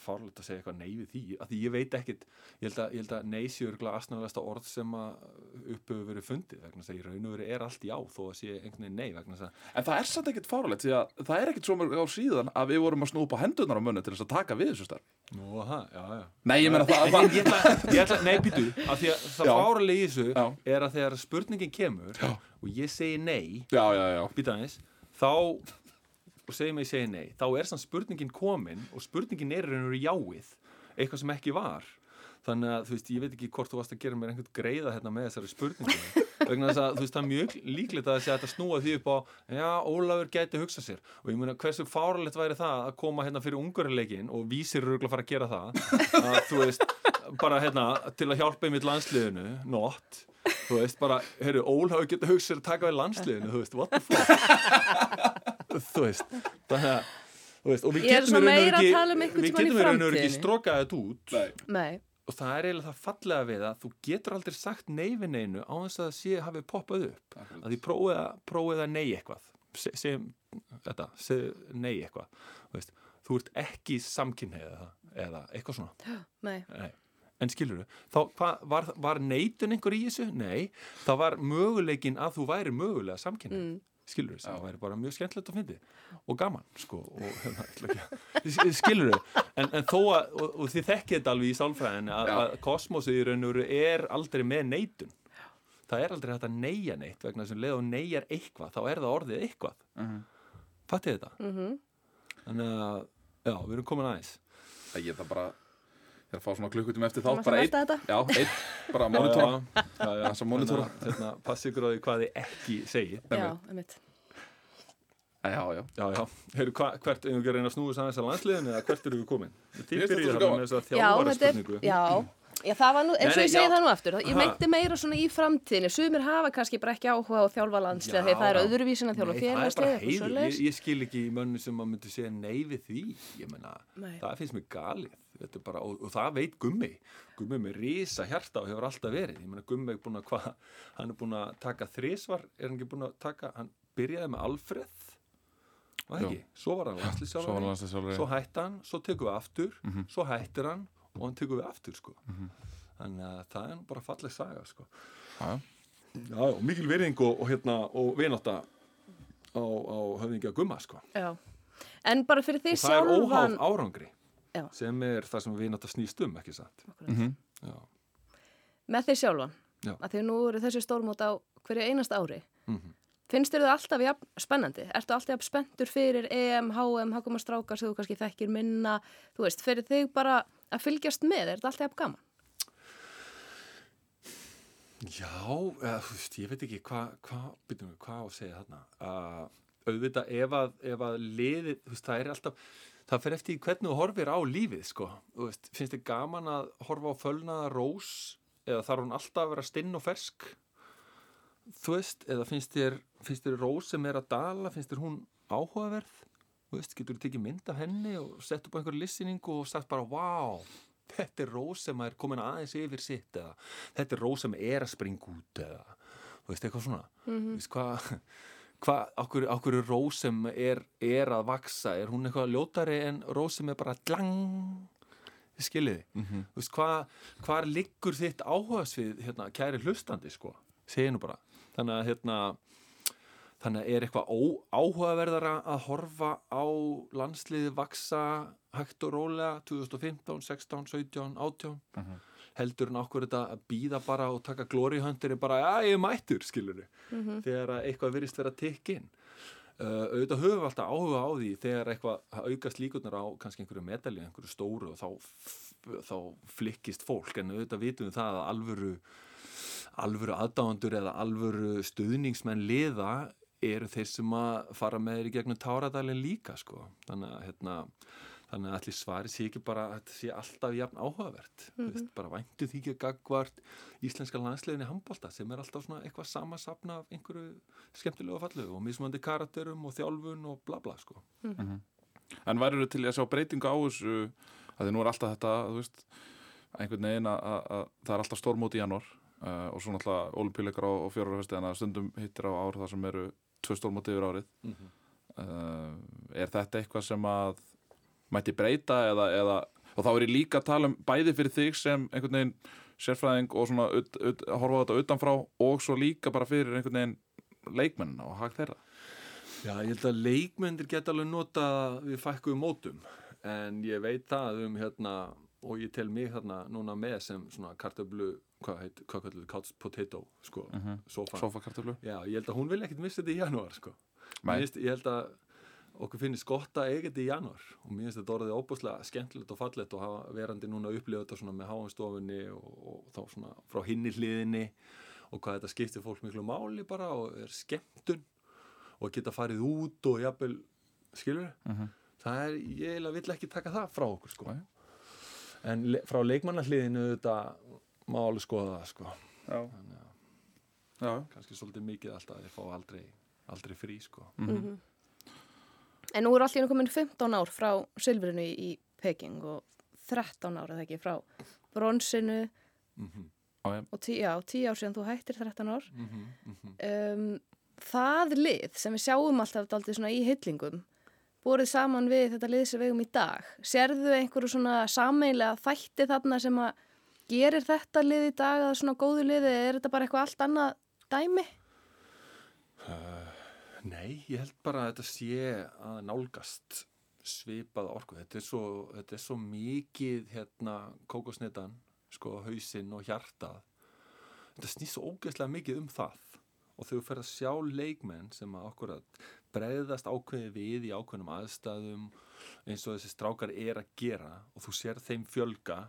Speaker 2: fárlega að segja eitthvað nei við því, af því ég veit ekkit, ég held að, ég held að nei sé örgulega asnalegasta orð sem að upp hefur verið fundið, vegna þess að í raun og verið er allt já, þó að sé einhvern veginn nei, vegna þess að,
Speaker 3: En það er samt ekkert fáralegt því að það er ekkert svo mörg á síðan að við vorum að snúpa hendunar á munni til þess að taka við þessu starf
Speaker 2: nú, aha, já, já.
Speaker 3: Nei, ég meina það, það
Speaker 2: ég ætla, nei, býtu, af því að það
Speaker 3: Já.
Speaker 2: fárlega í er að aðeins, þá, og segjum að ég segi nei, þá er samt spurningin komin og spurningin er í verið jáið, eitthvað sem ekki var. þannig að þú veist, ég veit ekki hvort þú varst að gera mér einhvern greiða hérna með þessari spurningu [laughs] vegna þess að þú veist, það er mjög líklegt að að þetta snúa því upp á já, Ólafur gæti hugsað sér og ég meina hversu fáralegt væri það að koma hérna fyrir ungarileikin og vísir eru að fara að gera það [laughs] að þú veist, bara hérna til að hjálpa einmitt landsliðinu, not þú veist, bara, heyrðu, Ólafur geta hugsað sér að taka við landsliðinu, þú veist, what the fuck [laughs] þú veist, þannig að þú veist, og við
Speaker 1: er
Speaker 2: getum í raun og ekki-
Speaker 1: um
Speaker 2: getum í raun og ekki strokað þetta út.
Speaker 3: Nei.
Speaker 1: Nei,
Speaker 2: og það er eiginlega það fallega við að þú getur aldrei sagt nei við neinu á þess að það sé hafi poppað upp. Að því prófið að, prófið að nei eitthvað. Se- segjum þetta, segjum nei eitthvað. Þú, veist, þú ert ekki samkynneið eða, eða eitthvað svona. [gasps]
Speaker 1: Nei,
Speaker 2: nei. en skilur þú, þá hva, var, var neitun einhver í þessu? Nei, það var möguleikin að þú væri mögulega samkynneið
Speaker 1: mm.
Speaker 2: Skilur þú, það væri bara mjög skemmtilegt að fyndi og gaman, sko og, hérna, skilur þú en, en þó að, og, og þið þekkið þetta alveg í sálfræðinni að, að kosmosið í raun og veru er aldrei með neitun. Það er aldrei hægt að neia neitt vegna sem leið og neijar eitthvað, þá er það orðið eitthvað.
Speaker 3: Mhm.
Speaker 2: fattið þetta?
Speaker 1: Mm
Speaker 2: þannig að, já, við erum komin aðeins.
Speaker 3: Ég er það bara Ég er að fá svona klukkutum eftir þá bara
Speaker 1: að
Speaker 3: einn? Já, einn, bara [laughs] monitora
Speaker 2: já, já, já,
Speaker 3: Þessa monitora.
Speaker 2: Þannig að, hérna, passi ykkur á því hvað þið ekki segið.
Speaker 1: Já, einmitt.
Speaker 3: Já, já.
Speaker 2: Já, já, Heyrðu, hva, hvert, að reyna að snúa saman þessar landsliðin eða hvert eru við komin? Þið byrjuðu
Speaker 3: þetta svo
Speaker 2: þarna
Speaker 3: gaman.
Speaker 2: með þessa
Speaker 1: Já,
Speaker 2: þjálfara
Speaker 1: þetta er,
Speaker 2: spurningu
Speaker 1: já, já, það var nú, eins og ég segi
Speaker 2: já.
Speaker 1: það nú aftur, ég meinti meira svona í framtíðinni, sumir hafa kannski bara ekki áhuga á þjálfa landslega því það er öðruvísin að þjálfa
Speaker 2: Nei, það er bara
Speaker 1: félagslega,
Speaker 2: heiður, ég, ég skil ekki í mönnu sem að myndi segja nei við því. Ég menna, það finnst mér galið Þetta er bara, og, og það veit Gummi. Gummi með risa hjarta og hefur alltaf verið. Ég menna Gummi er búin að hvað hann er búin að taka þrísvar er hann ekki búin að taka, hann byrjaði með Alfred var ekki, svo var hann
Speaker 3: Svo var
Speaker 2: landslýsjálfari
Speaker 3: landsliðsjálfari.
Speaker 2: svo hætti hann, svo tekum við aftur
Speaker 3: Mhm.
Speaker 2: svo hættir hann og hann tekum við aftur sko. þannig að það er nú bara falleg saga sko.
Speaker 3: Já,
Speaker 2: já, og mikil virðing og, og hérna og vinátta á, á höfðingja Gumma sko.
Speaker 1: Já, en bara fyrir
Speaker 2: og
Speaker 1: því
Speaker 2: það er óháð
Speaker 1: sjálfan,
Speaker 2: árangri
Speaker 1: Já.
Speaker 2: sem er það sem vinátta snýst um ekki satt
Speaker 3: Mhm.
Speaker 2: já,
Speaker 1: með því sjálfan,
Speaker 2: Já.
Speaker 1: að því nú eru þessi stórmót á hverju einasta ári,
Speaker 2: Mhm.
Speaker 1: finnst þér þau alltaf jafn spennandi? Ertu alltaf jafn spenntur fyrir EM, HM, Hakuma Strákar sem þú kannski þekkir minna, þú veist, fyrir þig bara að fylgjast með, er þetta alltaf gaman?
Speaker 2: já veist, ég veit ekki hvað hva, á að segja þarna? Uh, auðvitað ef að, ef að liðið, þú veist, það er alltaf það fer eftir hvernig þú horfir á lífið sko, veist, finnst þið gaman að horfa á fölnaða rós eða þarf hún alltaf að vera stinn og fersk? Þú veist, eða finnst þér finnst þér rós sem er að dala finnst þér hún áhugaverð þú veist, getur þú tekið mynd af henni og sett upp á einhverju listeningu og sagt bara, wow þetta er rós sem er komin aðeins yfir sitt eða þetta er rós sem er að springa út eða, þú veist, eitthvað svona. Þú veist, hvað hva, okkur, okkur rós sem er, er að vaksa, er hún eitthvað ljótari en rós sem er bara dlang skiljiði,
Speaker 3: Mhm.
Speaker 2: þú veist, hvað hvar liggur þitt áhugasvið hérna, kæri hlustandi, sko, segi nú bara. Þannig að hérna þannig að er eitthvað áhugaverðara að horfa á landsliði vaksa hægt og rólega 2015, 16, 17, 18
Speaker 3: Mhm.
Speaker 2: heldur en okkur þetta að býða bara og taka glóriðhöndir er bara, já, ég er mættur, skilur þegar að eitthvað virðist vera tikkin uh, auðvitað höfum við alltaf áhuga á því þegar eitthvað að aukast líkurnar á kannski einhverju medalju, einhverju stóru og þá, þá flikkist fólk. En auðvitað vitum við það að alvöru alvöru aðdáðandur eða alvöru stuðningsmenn liða eru þeir sem að fara með þeir í gegnum táradalinn líka sko. þannig að hérna, þannig að allir svari sé ekki bara að þetta sé alltaf jafn áhugavert mm -hmm. bara væntu því ekki gagvart íslenska landsliðinni handbólta sem er alltaf svona eitthvað samasapna af einhverju skemmtilegu fallu og mismandi karakterum og þjálfun og bla bla sko.
Speaker 3: En værið til að sjá breytingu á þessu að því nú er alltaf þetta, þú veist einhvern veginn að, að, að það er alltaf stórmóti í janúar uh, og svo náttúrulega olimpíuleikar á, á fjórarfesti en að stundum hittir á ár þar sem eru tvö stórmóti yfir árið
Speaker 2: mm -hmm.
Speaker 3: uh, er þetta eitthvað sem að mætti breyta eða, eða og þá er ég líka að tala um bæði fyrir þig sem einhvern veginn sérfræðing og svona ut, ut, að horfa á þetta utanfrá og svo líka bara fyrir einhvern veginn leikmenn og hag þeirra
Speaker 2: Já, ég held að leikmyndir geta alveg nota við fækkuðum mótum en ég veit það um hérna og ég tel mig þarna núna með sem svona kartöflu, hvað heit, hvað kallar couch potato, sko,
Speaker 3: Mhm.
Speaker 2: sofa.
Speaker 3: sofakartöflu
Speaker 2: Já, ég held að hún vil ekkit missa þetta í janúar, sko. Finnst- Ég held að okkur finnst gott að eiga þetta í janúar og mér finnst þetta orðið óbúslega skemmtilegt og fallegt og hafa verandi núna að upplifa þetta svona með háanstofunni og, og þá svona frá hinni hliðinni og hvað þetta skiptir fólk miklu máli bara og er skemmtun og geta farið út og jafnvel, skilur það er, ég vill ekki taka það frá okkur sko en frá leikmannahliðinu þetta má alveg skoða það sko
Speaker 3: Já.
Speaker 2: þannig að
Speaker 3: Já.
Speaker 2: kannski svolítið mikið alltaf að ég fá aldrei, aldrei frí sko
Speaker 1: Mhm. En nú er allir komin 15 ár frá silfrinu í, í Peking og 13 ár eða ekki frá bronsinu
Speaker 2: mm
Speaker 3: Já, já.
Speaker 1: og tí, já, 10 ár síðan þú hættir 13 ár.
Speaker 2: -hmm,
Speaker 1: Um, það lið sem við sjáum alltaf daldið svona í hyllingum borið saman við þetta lið sem við eigum í dag. Sérðu einhverju svona sameilega þætti þarna sem að gerir þetta lið í dag að svona góðu liði eða er þetta bara eitthvað allt annað dæmi?
Speaker 2: Nei, ég held bara að þetta sé að nálgast svipað orku. Þetta er svo, þetta er svo mikið hérna kókosnetan, sko, hausinn og hjartað. Þetta snýst svo ógeðslega mikið um það. Og þú fer að sjá leikmenn sem að okkur að bregðast ákveði við í ákveðnum aðstæðum eins og þessi strákar er að gera og þú sér þeim fjölga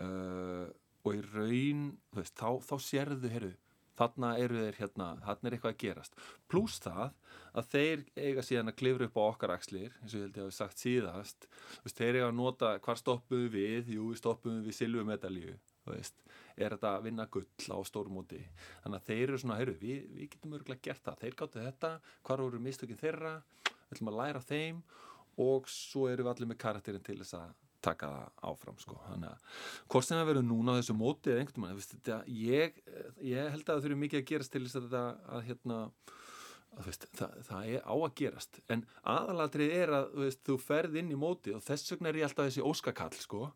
Speaker 2: uh, og í raun veist, þá, þá sérðu, heyrðu þarna eru þeir hérna, þarna er eitthvað að gerast. Pluss það að þeir eiga síðan að klifra upp á okkar axlir eins og ég held ég hafi sagt síðast. Veist, þeir eiga að nota hvar stoppum við? Við jú, við stoppum við þú veist, er þetta að vinna gull á stórmóti, þannig að þeir eru svona heyrðu, við, við getum örgulega gert það, þeir gáttu þetta hvar voru mistökin þeirra? Við ætlum að læra þeim og svo erum við allir með karakterin til þess að taka það áfram sko. þannig að hvort sem það verður núna á þessu móti eða einhvern veginn, ég, ég held að það þurfi mikið að gerast til þess að þetta að hérna að, veist, það, það er á að gerast. En aðalatrið er að veist, þú ferð inn í móti og þess vegna er ég alltaf þessi óskakall sko.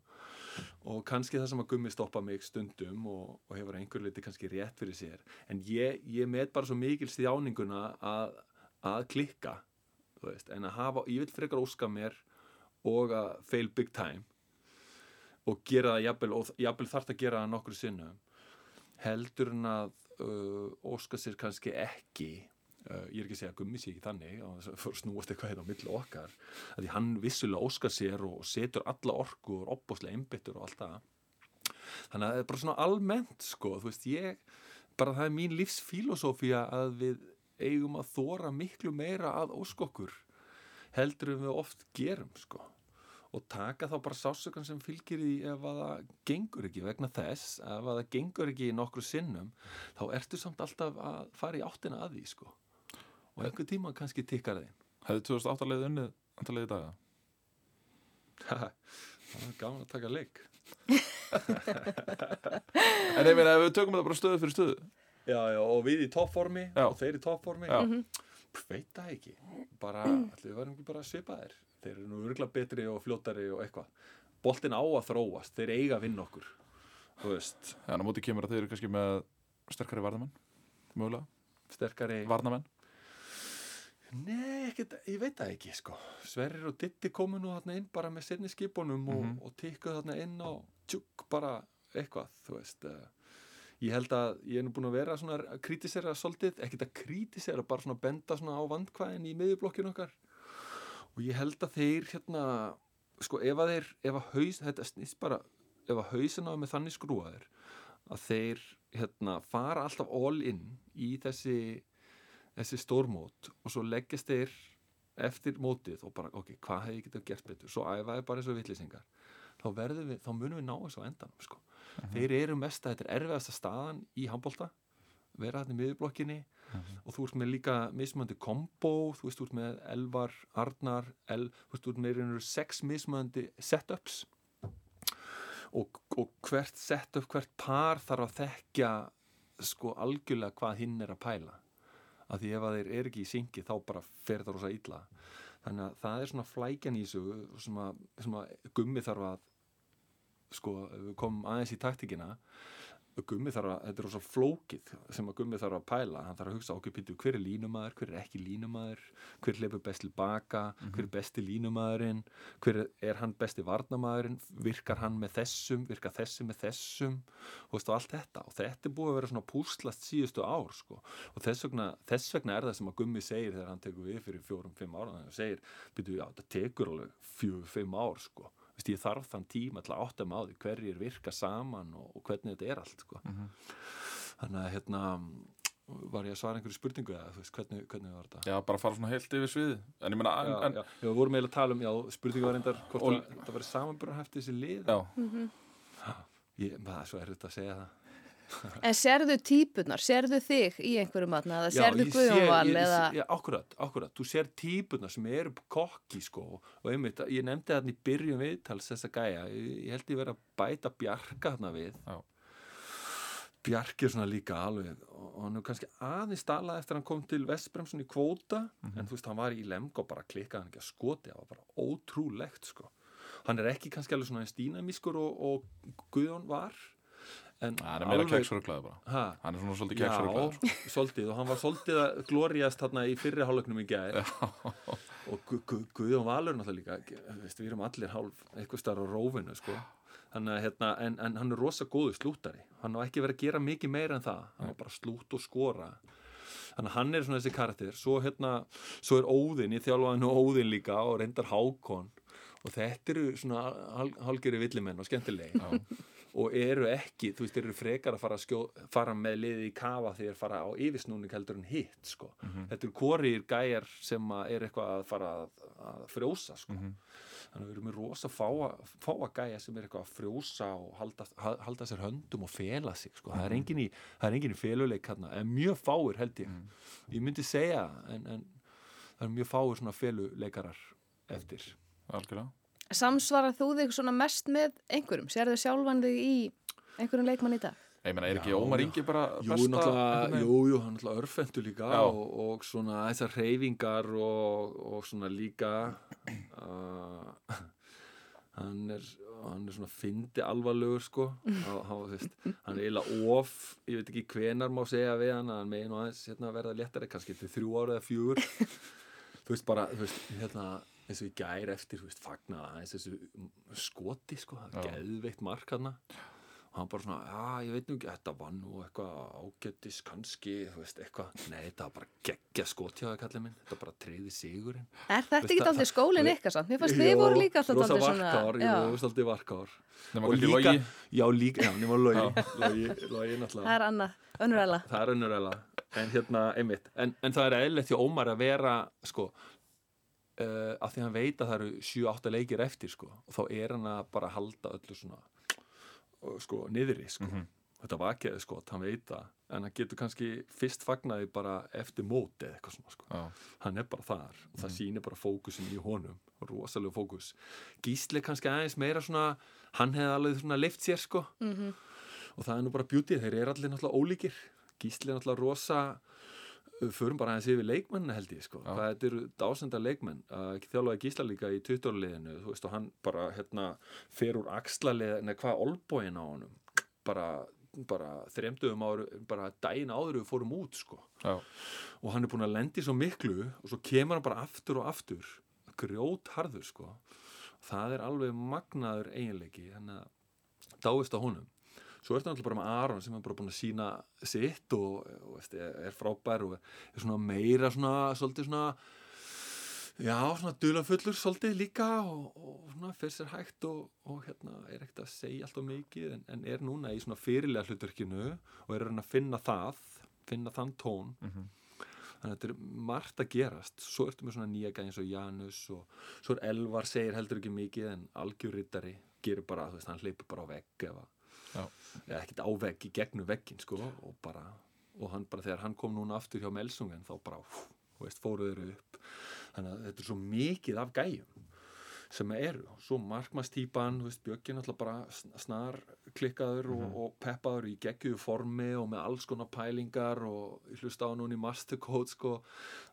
Speaker 2: Og kannski það sem að gummi stoppa mig stundum og, og hefur einhver liti kannski rétt fyrir sér. En ég, ég met bara svo mikil stjáninguna að, að klikka veist, en að hafa, ég vil frekar óska mér og að fail big time og gera það jafnvel, og jafnvel þarf að gera það nokkur sinnum heldur en að uh, óska sér kannski ekki uh, ég er ekki að segja að gummi sé ekki þannig þess að fyrir snúast eitthvað hérna á milli okkar því hann vissulega óskar sér og setur alla orku og er opbáslega einbyttur og allt það. Þannig að það er bara svona almennt sko, þú veist ég bara það er mín lífsfílosófía að við eigum að þóra miklu meira að óskokkur heldur en við oft gerum sko og taka þá bara sásökan sem fylgir í ef að það gengur ekki vegna þess ef að það gengur ekki í nokkru sinnum þá ertu samt alltaf að fara í áttina að því sko. Og einhver tíma kannski tikkar þeim.
Speaker 3: Hefði 2008 leiðið unnið antal leiðið daga?
Speaker 2: það er gaman að taka leik.
Speaker 3: En ég meina, ef við tökum þetta bara stöðu fyrir stöðu.
Speaker 2: Já, já, og við í toppformi og þeir í toppformi. Pff, veit það ekki. Bara, allir við varum ekki bara svipaðir þeir eru nú örgulega betri og fljótari og eitthvað. Boltin á að þróast, þeir eiga að vinna okkur þú veist,
Speaker 3: Já, en á móti kemur að þeir eru kannski með sterkari varnamenn Mögulega,
Speaker 2: sterkari
Speaker 3: varnamenn
Speaker 2: Nei, ekkert, ég veit það ekki sko. Sverrir og Ditti komu nú þarna inn bara með sinni skipunum og,
Speaker 3: Mhm.
Speaker 2: og tikkuð þarna inn á tjúk bara eitthvað, þú veist uh, ég held að ég er nú búin að vera svona að kritisera svolítið, ekkert að kritisera bara svona að benda svona á vandkvæðin í miðjublokkinu okkar og ég held að þeir hérna, sko ef að þeir ef að haus, þetta snýst bara ef að hausin á er þannig skrúaður að þeir hérna fara alltaf all in í þessi þessi stórmót og svo leggjast þeir eftir mótið og bara, ok, hvað hefði ég getið gert betur? Svo æfaði bara eins og vitlýsingar þá verðum við, þá munum við ná þessu á endanum sko. þeir eru mest að þetta er erfiðasta staðan í handbólta vera þetta í miðurblokkinni og þú ert með líka mismöndi kombo þú veist, þú ert með Elvar, Arnar El, þú veist, þú ert með sex mismöndi setups. Og, og hvert setup, hvert par þarf að þekkja sko algjörlega hvað hinn er að pæla. Að því ef að þeir eru ekki í syngi þá bara fer það rosa illa. Þannig að það er svona flækjan í þessu sem að, gummi þarf að sko, komum aðeins í taktikina Gummi þarf að, þetta er rosa flókið sem að Gummi þarf að pæla, hann þarf að hugsa okkur pítu, hver er línumæður, hver er ekki línumæður? Hver hleypur best til baka? Hver er besti línumæðurinn? Hver er, hann besti varnamæðurinn virkar hann með þessum, virkar þessum með þessum, og allt þetta. Og þetta er búið að vera svona púslast síðustu ár sko, og þess vegna, þess vegna er það sem að Gummi segir þegar hann tekur við fyrir fjórum, fimm ára, hann segir, pítu, já, þetta tekur alveg fjögur, fimm ár sko Vist, ég þarf þann tíma til að átta mig á því hverjir virka saman og, og hvernig þetta er allt sko. þannig að hérna var ég að svara einhverju spurningu eða þú veist, hvernig, hvernig var þetta?
Speaker 3: Já, bara fara svona heilt yfir sviði En ég meina, en,
Speaker 2: já,
Speaker 3: en,
Speaker 2: já, já, við vorum eiginlega að tala um, já, spurningu var reyndar hvort það var samanbjörn þessi lið
Speaker 3: já,
Speaker 2: ég, það er svo erfitt að segja það [laughs]
Speaker 1: En sérðu típunar, sérðu þig í einhverjum matna eða Guðjónval
Speaker 2: ég-
Speaker 1: eða...
Speaker 2: já, akkurat, akkurat, þú sér típuna sem eru kokki sko. Og einmitt, ég nefndi þarna í byrjun viðtals þessa gæja, ég, ég held ég verið að bæta bjarga þarna við.
Speaker 3: Já.
Speaker 2: Bjarki er svona líka alveg og og hann hefur kannski aðeins stalað eftir að hann kom til Vestbremsun í kvóta. En þú veist, hann var í lemg og bara klikkaði hann ekki að skoti það var bara ótrúlegt sko. Hann er ekki kannski alveg svona eins dýnamískur og, og Guðjón var en
Speaker 3: hann er meira keksruglaði bara.
Speaker 2: Ha,
Speaker 3: Hann er svona svolítið keksruglaði
Speaker 2: Já, [laughs] svolítið. Og hann var svolítið að glóriast þarna í fyrri hálfleiknum í gæð og Gu Gu Guðjón Valur náttúrulega líka, veist, við erum allir hálf eitthvað starf á rófinu sko. Að hérna, en, en hann er rosa góðu slútari hann á ekki verið að gera mikið meira en það. Hann var bara slút og skora. Þannig að hann er svona þessi karakter. Svo, hérna, svo er Óðinn, ég þjálfa hann og Óðinn líka og reyndar Hákon. Og þetta eru svona hal, halgeri villimenn og skemmtilegi og eru ekki, þú veist, eru frekar að fara, skjó, fara með liðið í kafa þegar fara á yfirsnúning heldur en hitt sko. þetta eru hvorir gæjar sem er eitthvað að fara að, að frjósa sko. þannig að við erum með rosa fáa, fáa gæja sem er eitthvað að frjósa og halda, ha- halda sér höndum og fela sig sko. það er engin í, það er engin í feluleik en mjög fáir held ég. Ég myndi segja en, en það er mjög fáir svona feluleikarar eftir.
Speaker 3: Algjörlega
Speaker 1: Samsvarað þú þig svona mest með einhverjum? Sérðu sjálfan þig í einhverjum leikmann í dag?
Speaker 3: Ég meina, er ekki Ómar. Ingi bara
Speaker 2: Jú,
Speaker 3: besta
Speaker 2: jú, jú, hann er náttúrulega örfendur líka og, og svona þessar reyfingar og, og svona líka uh, [laughs] hann er hann er svona fyndi alvarlegur sko hann, hann, þú veist, hann er eiginlega of ég veit ekki hvenar má segja við hann hann megin og aðeins hérna, verða léttari kannski til þrjú ára eða fjögur [laughs] þú veist bara, þú veist, hérna eins og í gær eftir, þú veist, fagna aðeins þessu skoti sko, það er
Speaker 3: Já.
Speaker 2: geðveikt mark hann og hann bara svona, já, ég veit nú ekki, þetta var nú eitthvað ágættis kannski, þú veist, eitthvað, nei, þetta var bara geggja skotjáði kallið minn, þetta var bara treyði sigurinn.
Speaker 1: Er þetta
Speaker 2: Veist
Speaker 1: ekki aldrei skólinn ykkar samt? Mér fannst við voru líka alltaf aldrei svona...
Speaker 2: varkár,
Speaker 1: Já,
Speaker 2: jú, svolítið varkár.
Speaker 3: Nema
Speaker 2: Og líka-
Speaker 3: logi
Speaker 2: Já, líka, já, nema logi, logi, logi náttúrulega.
Speaker 1: það er annað, önnur ella.
Speaker 2: Það er önnur eða, en hérna, einmitt, en, en það er eðlilegt hjá Ómar að vera, sko, uh, af því að hann veit að það eru 7-8 leikir eftir, sko, og þá er hann að bara halda öllu svona, uh, sko, niðri, sko. Þetta var ekki eða sko, hann veit það, en hann getur kannski fyrst fagnaði bara eftir móti eða eitthvað svona, sko.
Speaker 3: Já,
Speaker 2: Hann er bara þar. Og það sýnir bara fókusin í honum, rosalega fókus. Gísli kannski aðeins meira svona, hann hefði alveg svona leift sér, sko.
Speaker 1: Mm
Speaker 2: og það er nú bara bjútið, þeir eru allir náttúrulega ólíkir. Gísli er náttúrulega rosa förum bara aðeins yfir leikmenn held ég sko, hvað þetta eru dásenda leikmenn. Uh, þjálfaði Gísla líka í 20 liðinu þú veist og hann bara hérna fer úr axlalið, neða hvað olbóin á honum? Bara, bara þremduðum áður, bara daginn áður við fórum út sko.
Speaker 3: Já,
Speaker 2: og hann er búin að lendi svo miklu og svo kemur hann bara aftur og aftur. Grjót harður sko. Það er alveg magnaður eiginleiki þannig að dáist á honum svo er þetta náttúrulega bara með Aron sem er bara búin að sína sitt og, og veist, er frábær og er svona meira svona, svolítið svona já, svona dulafullur svolítið líka og, og svona fyrir sér hægt og, og hérna er ekkert að segja alltaf mikið en, en er núna í svona fyrirlega hlutverkinu og er að finna það finna þann tón. Þannig að þetta er margt að gerast. Svo ertu með svona nýja gæði eins og Janus og svo er Elvar segir heldur ekki mikið en algjörrittari gerir bara, þú veist, hann hleypur bara á vegg eða ekkert á vegg í gegnum veggin sko og bara, og hann bara þegar hann kom núna aftur hjá Melsungen þá bara, veist, fóruður upp. Þannig að þetta er svo mikið af gæjum sem eru, svo veist, Björkin alltaf bara sn- snar klikkaður og, og peppaður í geggjuðu formi og með alls konar pælingar og hlusta á hann núna í Mastercode sko,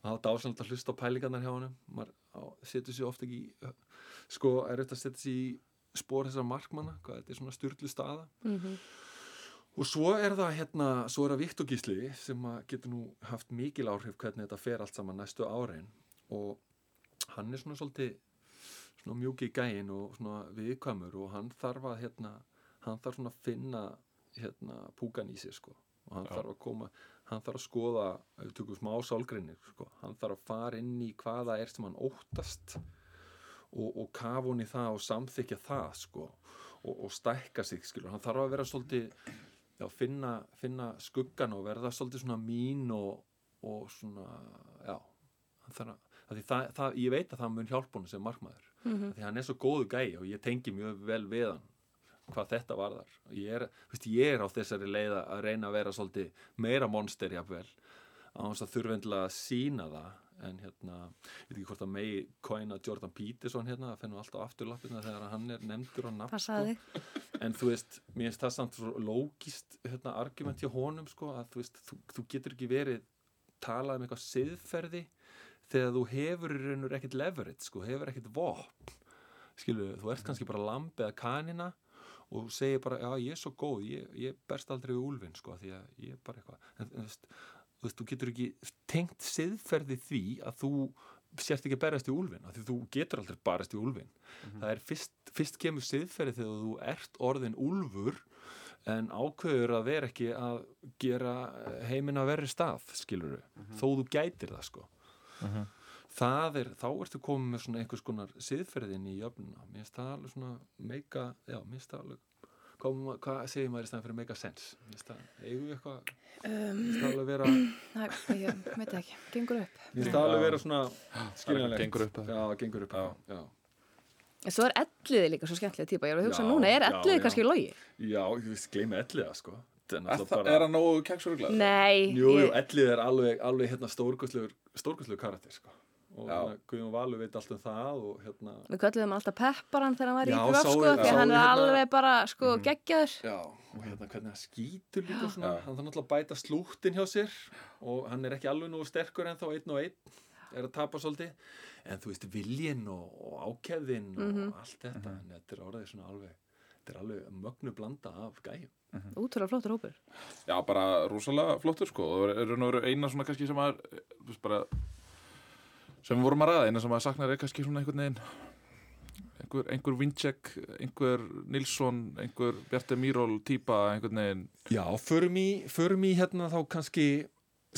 Speaker 2: og var dásanlega að hlusta á pælingarnar hjá hann maður setur sér ofta ekki sko, er þetta að setja sér í spór þessar markmanna, hvað þetta er svona styrlu staða
Speaker 1: -hmm.
Speaker 2: og svo er það hérna, svo er það Viktor Gísli sem að getur nú haft mikil áhrif hvernig þetta fer allt saman næstu árin og hann er svona svolítið svona mjúki gæin og svona viðkvæmur og hann þarf að hérna, hann þarf svona að finna hérna púkan í sér sko og hann
Speaker 3: Já.
Speaker 2: þarf að koma, hann þarf að skoða ef við tökum smá sálgreinir sko hann þarf að fara inn í hvaða er sem hann óttast og, og kafa hún í það og samþykja það sko og, og stækka sig skilur, hann þarf að vera svolítið já, finna, finna skuggan og verða svolítið svona mín og, og svona, já að, það, það, ég veit að það mun hjálpa honum sem markmaður
Speaker 1: Mhm.
Speaker 2: af því hann er svo góðu gæi og ég tengi mjög vel við hann hvað þetta varðar. Ég er, veist, ég er á þessari leið að reyna að vera svolítið meira monster jafnvel á hans að þurfendilega sína það en hérna, ég veit ekki hvort að megi kóina Jordan Peterson hérna að finna alltaf afturlappina þegar hann er nefndur á nafn sko. en þú veist, mér finnst það samt svo lógist hérna, argument hjá honum sko, að þú veist, þú, þú getur ekki verið talað um eitthvað siðferði þegar þú hefur í raunur ekkert leverage, sko, hefur ekkert vopn. Skilur, þú ert kannski bara lamb eða kanina og þú segir bara, já, ég er svo góð, ég, ég berst aldrei við úlfinn, sko, því að ég er bara eitthvað. En, þú veist, veist, þú getur ekki tengt siðferði því að þú sérst ekki að berast í úlfinn, af því þú getur aldrei barast í úlfinn. Það er fyrst, fyrst kemur siðferði þegar þú ert orðin úlfur en ákveður að vera ekki að gera heiminn að verri stað skilur þó þú gætir það sko. Það er, þá ertu komið með svona einhvers konar siðferðin í jöfnuna. Mér finnst það alveg svona meika já, mér finnst það alveg hvað, hvað segir maður í staðan fyrir meika sens mér finnst það, eigum við eitthvað alveg vera [clears throat]
Speaker 1: Næ, ég veit ekki, gengur upp.
Speaker 2: það alveg vera svona
Speaker 3: Það
Speaker 2: skiljanlegt
Speaker 3: gengur upp,
Speaker 2: já, gengur upp, já, já.
Speaker 1: En svo er elliði líka svo skemmtilega típa. Ég var að hugsa
Speaker 2: Já,
Speaker 1: núna, er elliði kannski logi?
Speaker 2: Já, ég veist, gleymi elliða, sko.
Speaker 3: Er, það, er hann nógu keksuruglega?
Speaker 1: Nei,
Speaker 2: Jú, jú,
Speaker 1: ég,
Speaker 2: ellið er alveg, alveg hérna stórkostlegur, stórkostlegur karakter, sko. Og hérna, Guðjón Valur veit allt um það og hérna,
Speaker 1: við kölluðum alltaf pepparan þegar hann var í
Speaker 2: Já,
Speaker 1: gröf,
Speaker 2: sáu-
Speaker 1: sko, því hann er
Speaker 2: hérna-
Speaker 1: alveg bara, sko, geggjaður.
Speaker 2: já, og hérna hvernig hann skýtur líka svona,
Speaker 3: Já.
Speaker 2: hann þarf náttúrulega að bæta slúttin hjá sér og hann er ekki alveg nú sterkur en þá einn og einn, er að tapa svolítið, en þú veist, viljinn og, og ákefðin og allt þetta, en þetta er orðið svona alveg, þetta er alveg mögnu blanda af gæjum.
Speaker 1: Útrúlega flottur hópur.
Speaker 3: Já, bara rosalega flottur sko og er raun og veru eina svona kannski sem að þú veist, bara sem við vorum að ræða, eina sem að saknar er kannski svona einhvern veginn einhver, einhver Vincek, einhver Nilsson, einhver Bjarte Míról típa einhvern veginn.
Speaker 2: Já, förum í, förum í hérna þá kannski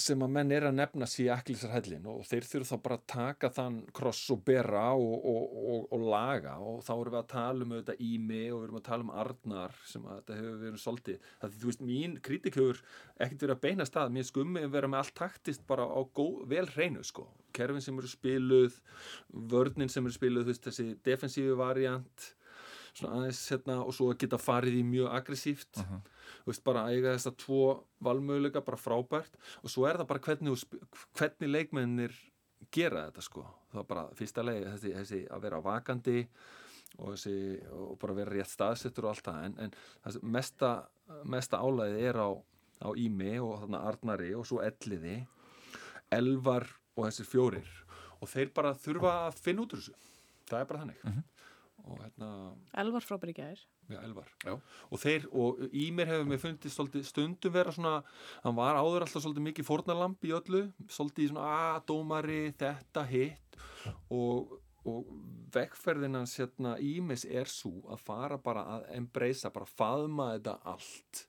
Speaker 2: sem að menn er að nefna sér ekklisarhællin og þeir þurfa þá bara að taka þann kross og bera og, og, og, og laga og þá erum við að tala um þetta Ími og við erum að tala um Arnar sem að þetta hefur verið svolítið. Það þú veist, mín kritik hefur ekkert verið að beina stað, mér skummi vera með allt taktist bara á góð, vel hreinu sko. Kerfin sem eru spiluð vörnin sem eru spiluð, þú veist, þessi defensífi variant svona aðeins hérna og svo að geta farið í mjög aggressíft þú veist bara að eiga þess að tvo valmöguleika bara frábært. Og svo er það bara hvernig, hvernig leikmennir gera þetta sko. Það er bara fyrsta leið þessi, þessi að vera vakandi og, þessi, og bara vera rétt staðsettur og allt það. En, en mesta, mesta álæðið er á, á Ími og þarna Arnari og svo Elliði Elvar og þessir fjórir. Og þeir bara þurfa að finna út úr þessu. Það er bara þannig og hérna
Speaker 1: Elvar frábær í gær.
Speaker 2: Já, Elvar.
Speaker 3: Já.
Speaker 2: Og þeir, og í mér hefur mér fundið svolítið stundum vera svona, hann var áður alltaf svolítið mikið fórnalamb í öllu, svolítið í svona, að, dómari, þetta, hitt og, og vegferðin hans hérna ímis er svo að fara bara að embracea, bara faðma þetta allt,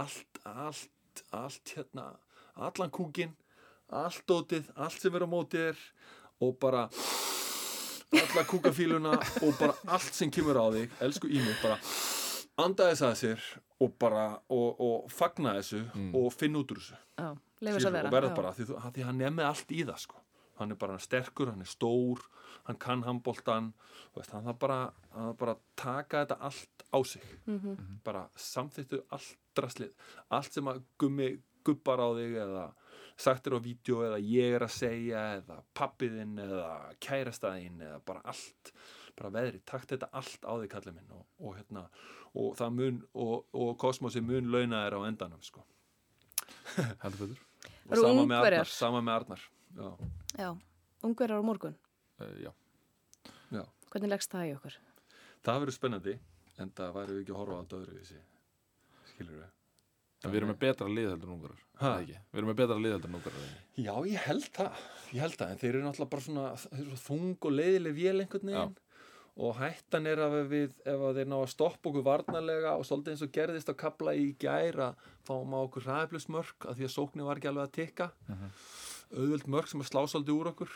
Speaker 2: allt, allt, allt hérna, allan kúkin, allt dótið, allt sem er á mótið er og bara alla kúkafíluna og bara allt sem kemur á þig, elsku Ími bara anda þess að sér og bara, og, og fagna þessu og finna út úr þessu
Speaker 1: Já, leifur þess að
Speaker 2: Skilur,
Speaker 1: vera.
Speaker 2: og verða bara, því, því hann er með allt í það sko. hann er bara sterkur, hann er stór hann kann veist, hann þarf bara, hann þarf bara að taka þetta allt á sig
Speaker 1: Mhm.
Speaker 2: bara samþýttu allt draslið allt sem að gummi gubbar á þig eða sagt er á vídeo eða ég er að segja eða pappiðinn eða kærastæðin eða bara allt bara veðri, takt þetta allt á þig kallið minn og, og hérna og það mun, og, og kosmosi mun launa þér á endanum sko
Speaker 3: heldur betur
Speaker 2: og sama með. Arnar, sama með Arnar já,
Speaker 1: Já, ungverjar á morgun.
Speaker 3: uh, Já,
Speaker 2: já.
Speaker 1: Hvernig leggst það í okkur?
Speaker 2: það verður spennandi en það væri ekki að horfa á þetta öðruvísi skilur við
Speaker 3: En við erum með betra lið heldur en ungarar
Speaker 2: Ha?
Speaker 3: eða ekki? Við erum með betra lið heldur en ungarar eða ekki?
Speaker 2: Já, ég held það, ég held það, en þeir eru náttúrulega bara svona, þeir eru svo þung og leiðileg vél einhvern veginn og hættan er að við, ef að þeir ná að stoppa okkur varnarlega og svolítið eins og gerðist að kapla í gæra fáum á okkur ræðblusmörk að því að sóknin var ekki alveg að tikka auðvöld mörk sem að slá svolítið úr okkur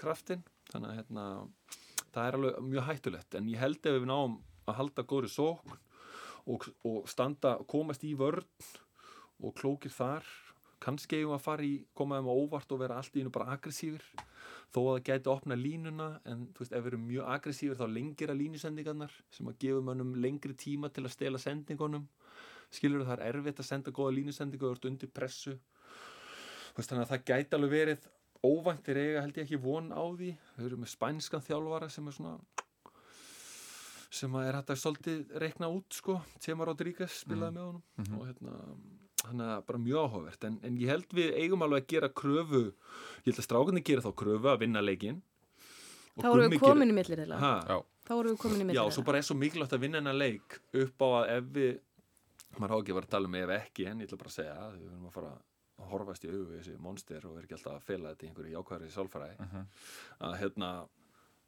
Speaker 2: kraftin, þannig að hérna, það er alveg mjög hættulegt en ég held ef við náum að halda góðri sókn og, og standa, komast í vörn og klókir þar. Kannski eigum við að fara í, koma þeim á óvart og vera allt í einu bara aggressífir þó að það gæti opna línuna en þú veist, ef við erum mjög aggressífir þá lengir að línusendingarnar sem að gefa mönnum lengri tíma til að stela sendingunum. Skilur það er erfitt að senda góða línusendingu og ert undir pressu. Veist, þannig að það gæti alveg verið óvæntir eiga held ég ekki von á því. Við erum með spænskan þjálfara sem er svona sem að er hægt að svolítið reikna út sko, Tjema Rodríguez spilaði með honum og hérna hann er bara mjög áhugavert. En, en ég held við eigum alveg að gera kröfu ég held að strákunni gera þá kröfu að vinna leikin
Speaker 1: Þá erum við komin í millir þeirra.
Speaker 2: ha,
Speaker 3: Já,
Speaker 1: Þá erum við komin í millir
Speaker 2: Já, svo bara er svo mikilvægt að vinna hennar leik upp á að ef við maður á ekki vera að tala um ef ekki en ég ætla bara að segja að við verðum að fara að horfast í augu við þessi monster og vera ekki alltaf að fela þetta í einhverju jákvæðri sálfræði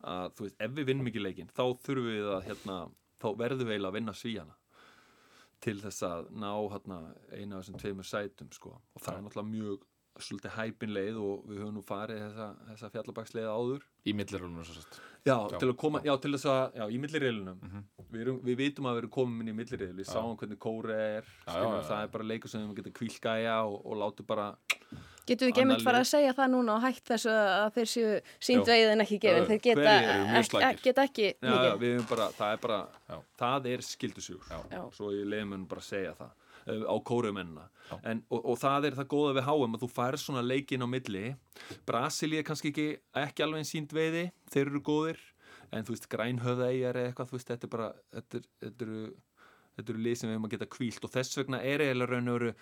Speaker 2: að þú veist, ef við vinnum ekki leikin þá þurfum við að hérna þá verðum við eiginlega að vinna svíjana til þess að ná hérna eina af þessum tveimur sætum sko. Og það er náttúrulega mjög svolítið hæpinleið og við höfum nú farið þessa, þessa fjallabaksleið áður.
Speaker 3: Í millirúlunum svo sett
Speaker 2: Já,
Speaker 3: Já.
Speaker 2: til að koma, já, til þess að, já, í millireilunum við, erum, við vitum að við erum komin inn í millireil við sáum hvernig Kóre er
Speaker 3: Já,
Speaker 2: skilur, það er bara leikur sem við getum kvílgæja og, og látu bara,
Speaker 1: Getum við
Speaker 2: Annað
Speaker 1: fara að segja það núna og hægt þessu að þeir séu sínt
Speaker 3: Já.
Speaker 1: vegið en ekki gefin.
Speaker 3: Já,
Speaker 1: Þeir geta, ek, geta ekki
Speaker 2: já, já,
Speaker 1: mikið.
Speaker 2: við erum bara það er bara,
Speaker 3: Já.
Speaker 2: það er skildusjúr
Speaker 3: Já.
Speaker 1: Já.
Speaker 2: svo ég leiðum henni bara að segja það á kórumennina
Speaker 3: Já.
Speaker 2: en, og, og það er það góða við HM að þú fær svona leikin á milli Brasilía er kannski ekki, ekki alveg sínt veiði þeir eru góðir en þú veist grænhöðæjar eða eitthvað þú veist þetta er bara þetta, er, þetta eru þetta eru lið sem við hefum að geta kvílt og þess vegna er eiginlega raun og veru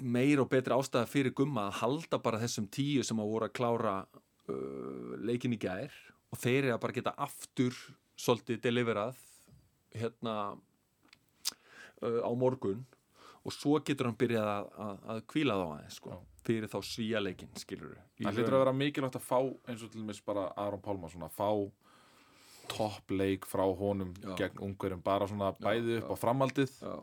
Speaker 2: meir og betri ástæða fyrir gumma að halda bara þessum tíu sem að voru að klára uh, leikin í gær og þeir eru að bara geta aftur svolítið deliverað hérna uh, á morgun og svo getur hann byrjað að, að, að kvíla þá aðeins sko, fyrir þá svíjaleikin skilur
Speaker 3: Það hlýtur að vera mikilvægt að fá eins og til dæmis bara Aron Pálma svona fá toppleik frá honum
Speaker 2: Já.
Speaker 3: gegn ungurum bara svona bæði upp á framaldið
Speaker 2: já,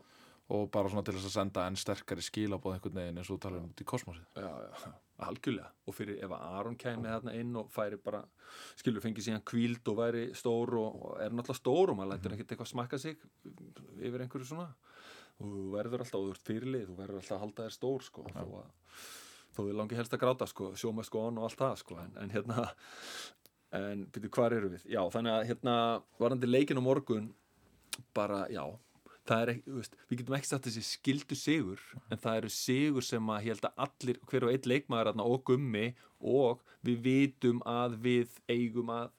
Speaker 3: og bara svona til þess að senda enn sterkari skilabóð einhvern veginn eins og þú talar um út í kosmosið.
Speaker 2: Já, já, algjörlega. Og fyrir ef að Aron kæmi þarna inn og færi bara, skilur fengið síðan kvíld og væri stór og, og er náttúrulega stór og maður lætur ekkert eitthvað smakka sig yfir einhverju svona. Og þú verður alltaf, og þú ert fyrirlið þú verður alltaf að halda þér stór sko þó að þó þið langi helst að gráta sko sjóma sko og allt það sko en, en hérna en byrju hvar eru við? Já þannig að hérna bara já ekki, veist, við getum ekki sagt þessi skildu sigur, en það eru sigur sem að held að allir, hver og einn leikmaður og gummi og við vitum að við eigum að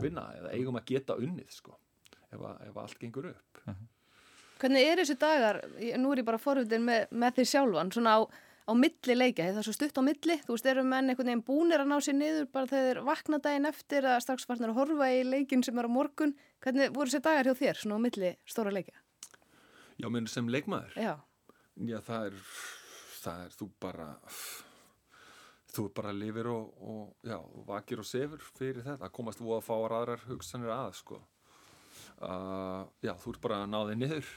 Speaker 2: vinna eða eigum að geta unnið sko, ef, að, ef allt gengur upp.
Speaker 1: Hvernig er þessi dagar, nú er ég bara forvitin með, með því sjálfan, svona á, á milli leika, það er svo stutt á milli, þú veist, eru menn einhvern veginn búnir að ná sér niður bara þegar þeir vakna daginn eftir að strax farnir að horfa í leikin sem er á morgun, hvernig voru þessi dagar hjá þér, svona á milli stóra leika?
Speaker 2: Já, menn sem leikmaður?
Speaker 1: Já,
Speaker 2: Já, það er, það er þú bara þú bara lifir og, og já, vakir og sefur fyrir þetta, komast þú að fá aðrar hugsanir að, sko. Uh, Já, þú ert bara að ná þig niður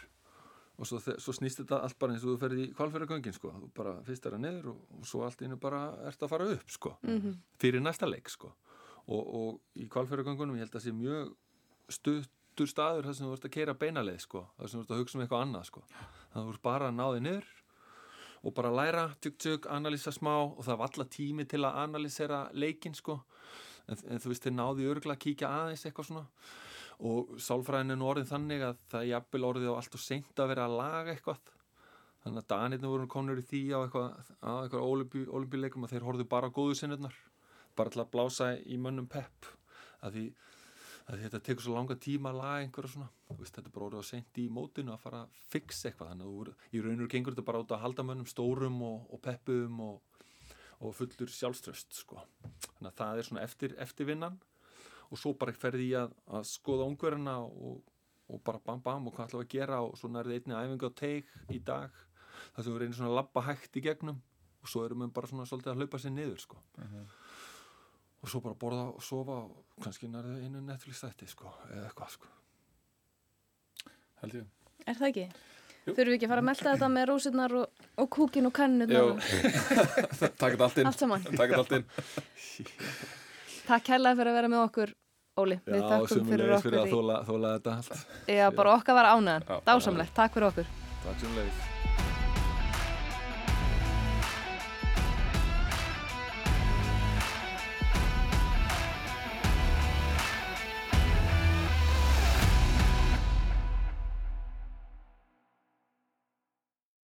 Speaker 2: og svo, svo snýst þetta allt bara eins og þú ferði í kvalfyrragöngin, sko. Þú bara fyrst er að niður og, og svo allt innu bara ert að fara upp, sko. Fyrir næsta leik, sko. Og, og í kvalfyrragöngunum ég held að sé mjög stuttur staður þar sem þú ert að keira beinaleið, sko. Þar sem þú ert að hugsa um eitthvað annað, sko. Þannig að þú bara að ná þig niður og bara læra, tjúk tjúk, analýsa smá og það var alla tími til að analýsera leikinn sko. En, en þú veist, þeir náðu örgulega að kíkja aðeins eitthvað svona og sálfræðin er nú orðin þannig að það er jafnvel orðið á allt og seint að vera að laga eitthvað. Þannig að Danirna voru konur í því á eitthvað, eitthvað olimpíuleikum að þeir horfðu bara á góðu sinnurnar. Bara til að blása í mönnum pepp. Að því að þetta tekur svo langa tíma að laga einhverju svona. Þú veist, þetta er bara orðið á seint í mótinu að fara að fixa eitthvað. Þannig að voru- í raunur gengur þetta bara út að halda mönnum stórum og, og peppum og, og fullur sjálfströst sko. þannig að það er svona eftir, eftirvinnan og svo bara ferði ég að, að skoða ungverðina og og bara bam bam og hvað ætlum við að gera og svo nærði einni æfingu á teik í dag. Þar sem við reynir svona að labba hægt í gegnum og svo erum við bara svona svolítið að hlaupa sér niður sko. Og svo bara borða og sofa og kannski nærði einu Netflix þætti sko eða eitthvað sko.
Speaker 3: Held ég.
Speaker 1: Er það ekki? Þurfum við ekki að fara að melda þetta með rósirnar og, og kúkin og kannun
Speaker 3: Jú, [laughs] takk þetta allt inn.
Speaker 1: Allt saman.
Speaker 3: Takk þetta allt inn [laughs]
Speaker 1: Takk hella fyrir að vera með okkur, Óli. Við
Speaker 2: Já,
Speaker 1: þakkum
Speaker 2: sem
Speaker 1: fyrir
Speaker 2: fyrir
Speaker 1: okkur.
Speaker 2: að
Speaker 1: í-
Speaker 2: þóla, þóla þetta allt
Speaker 1: Já, bara okkar var ánæðan. Dásamlegt. Takk fyrir okkur.
Speaker 2: Takk sem leiðis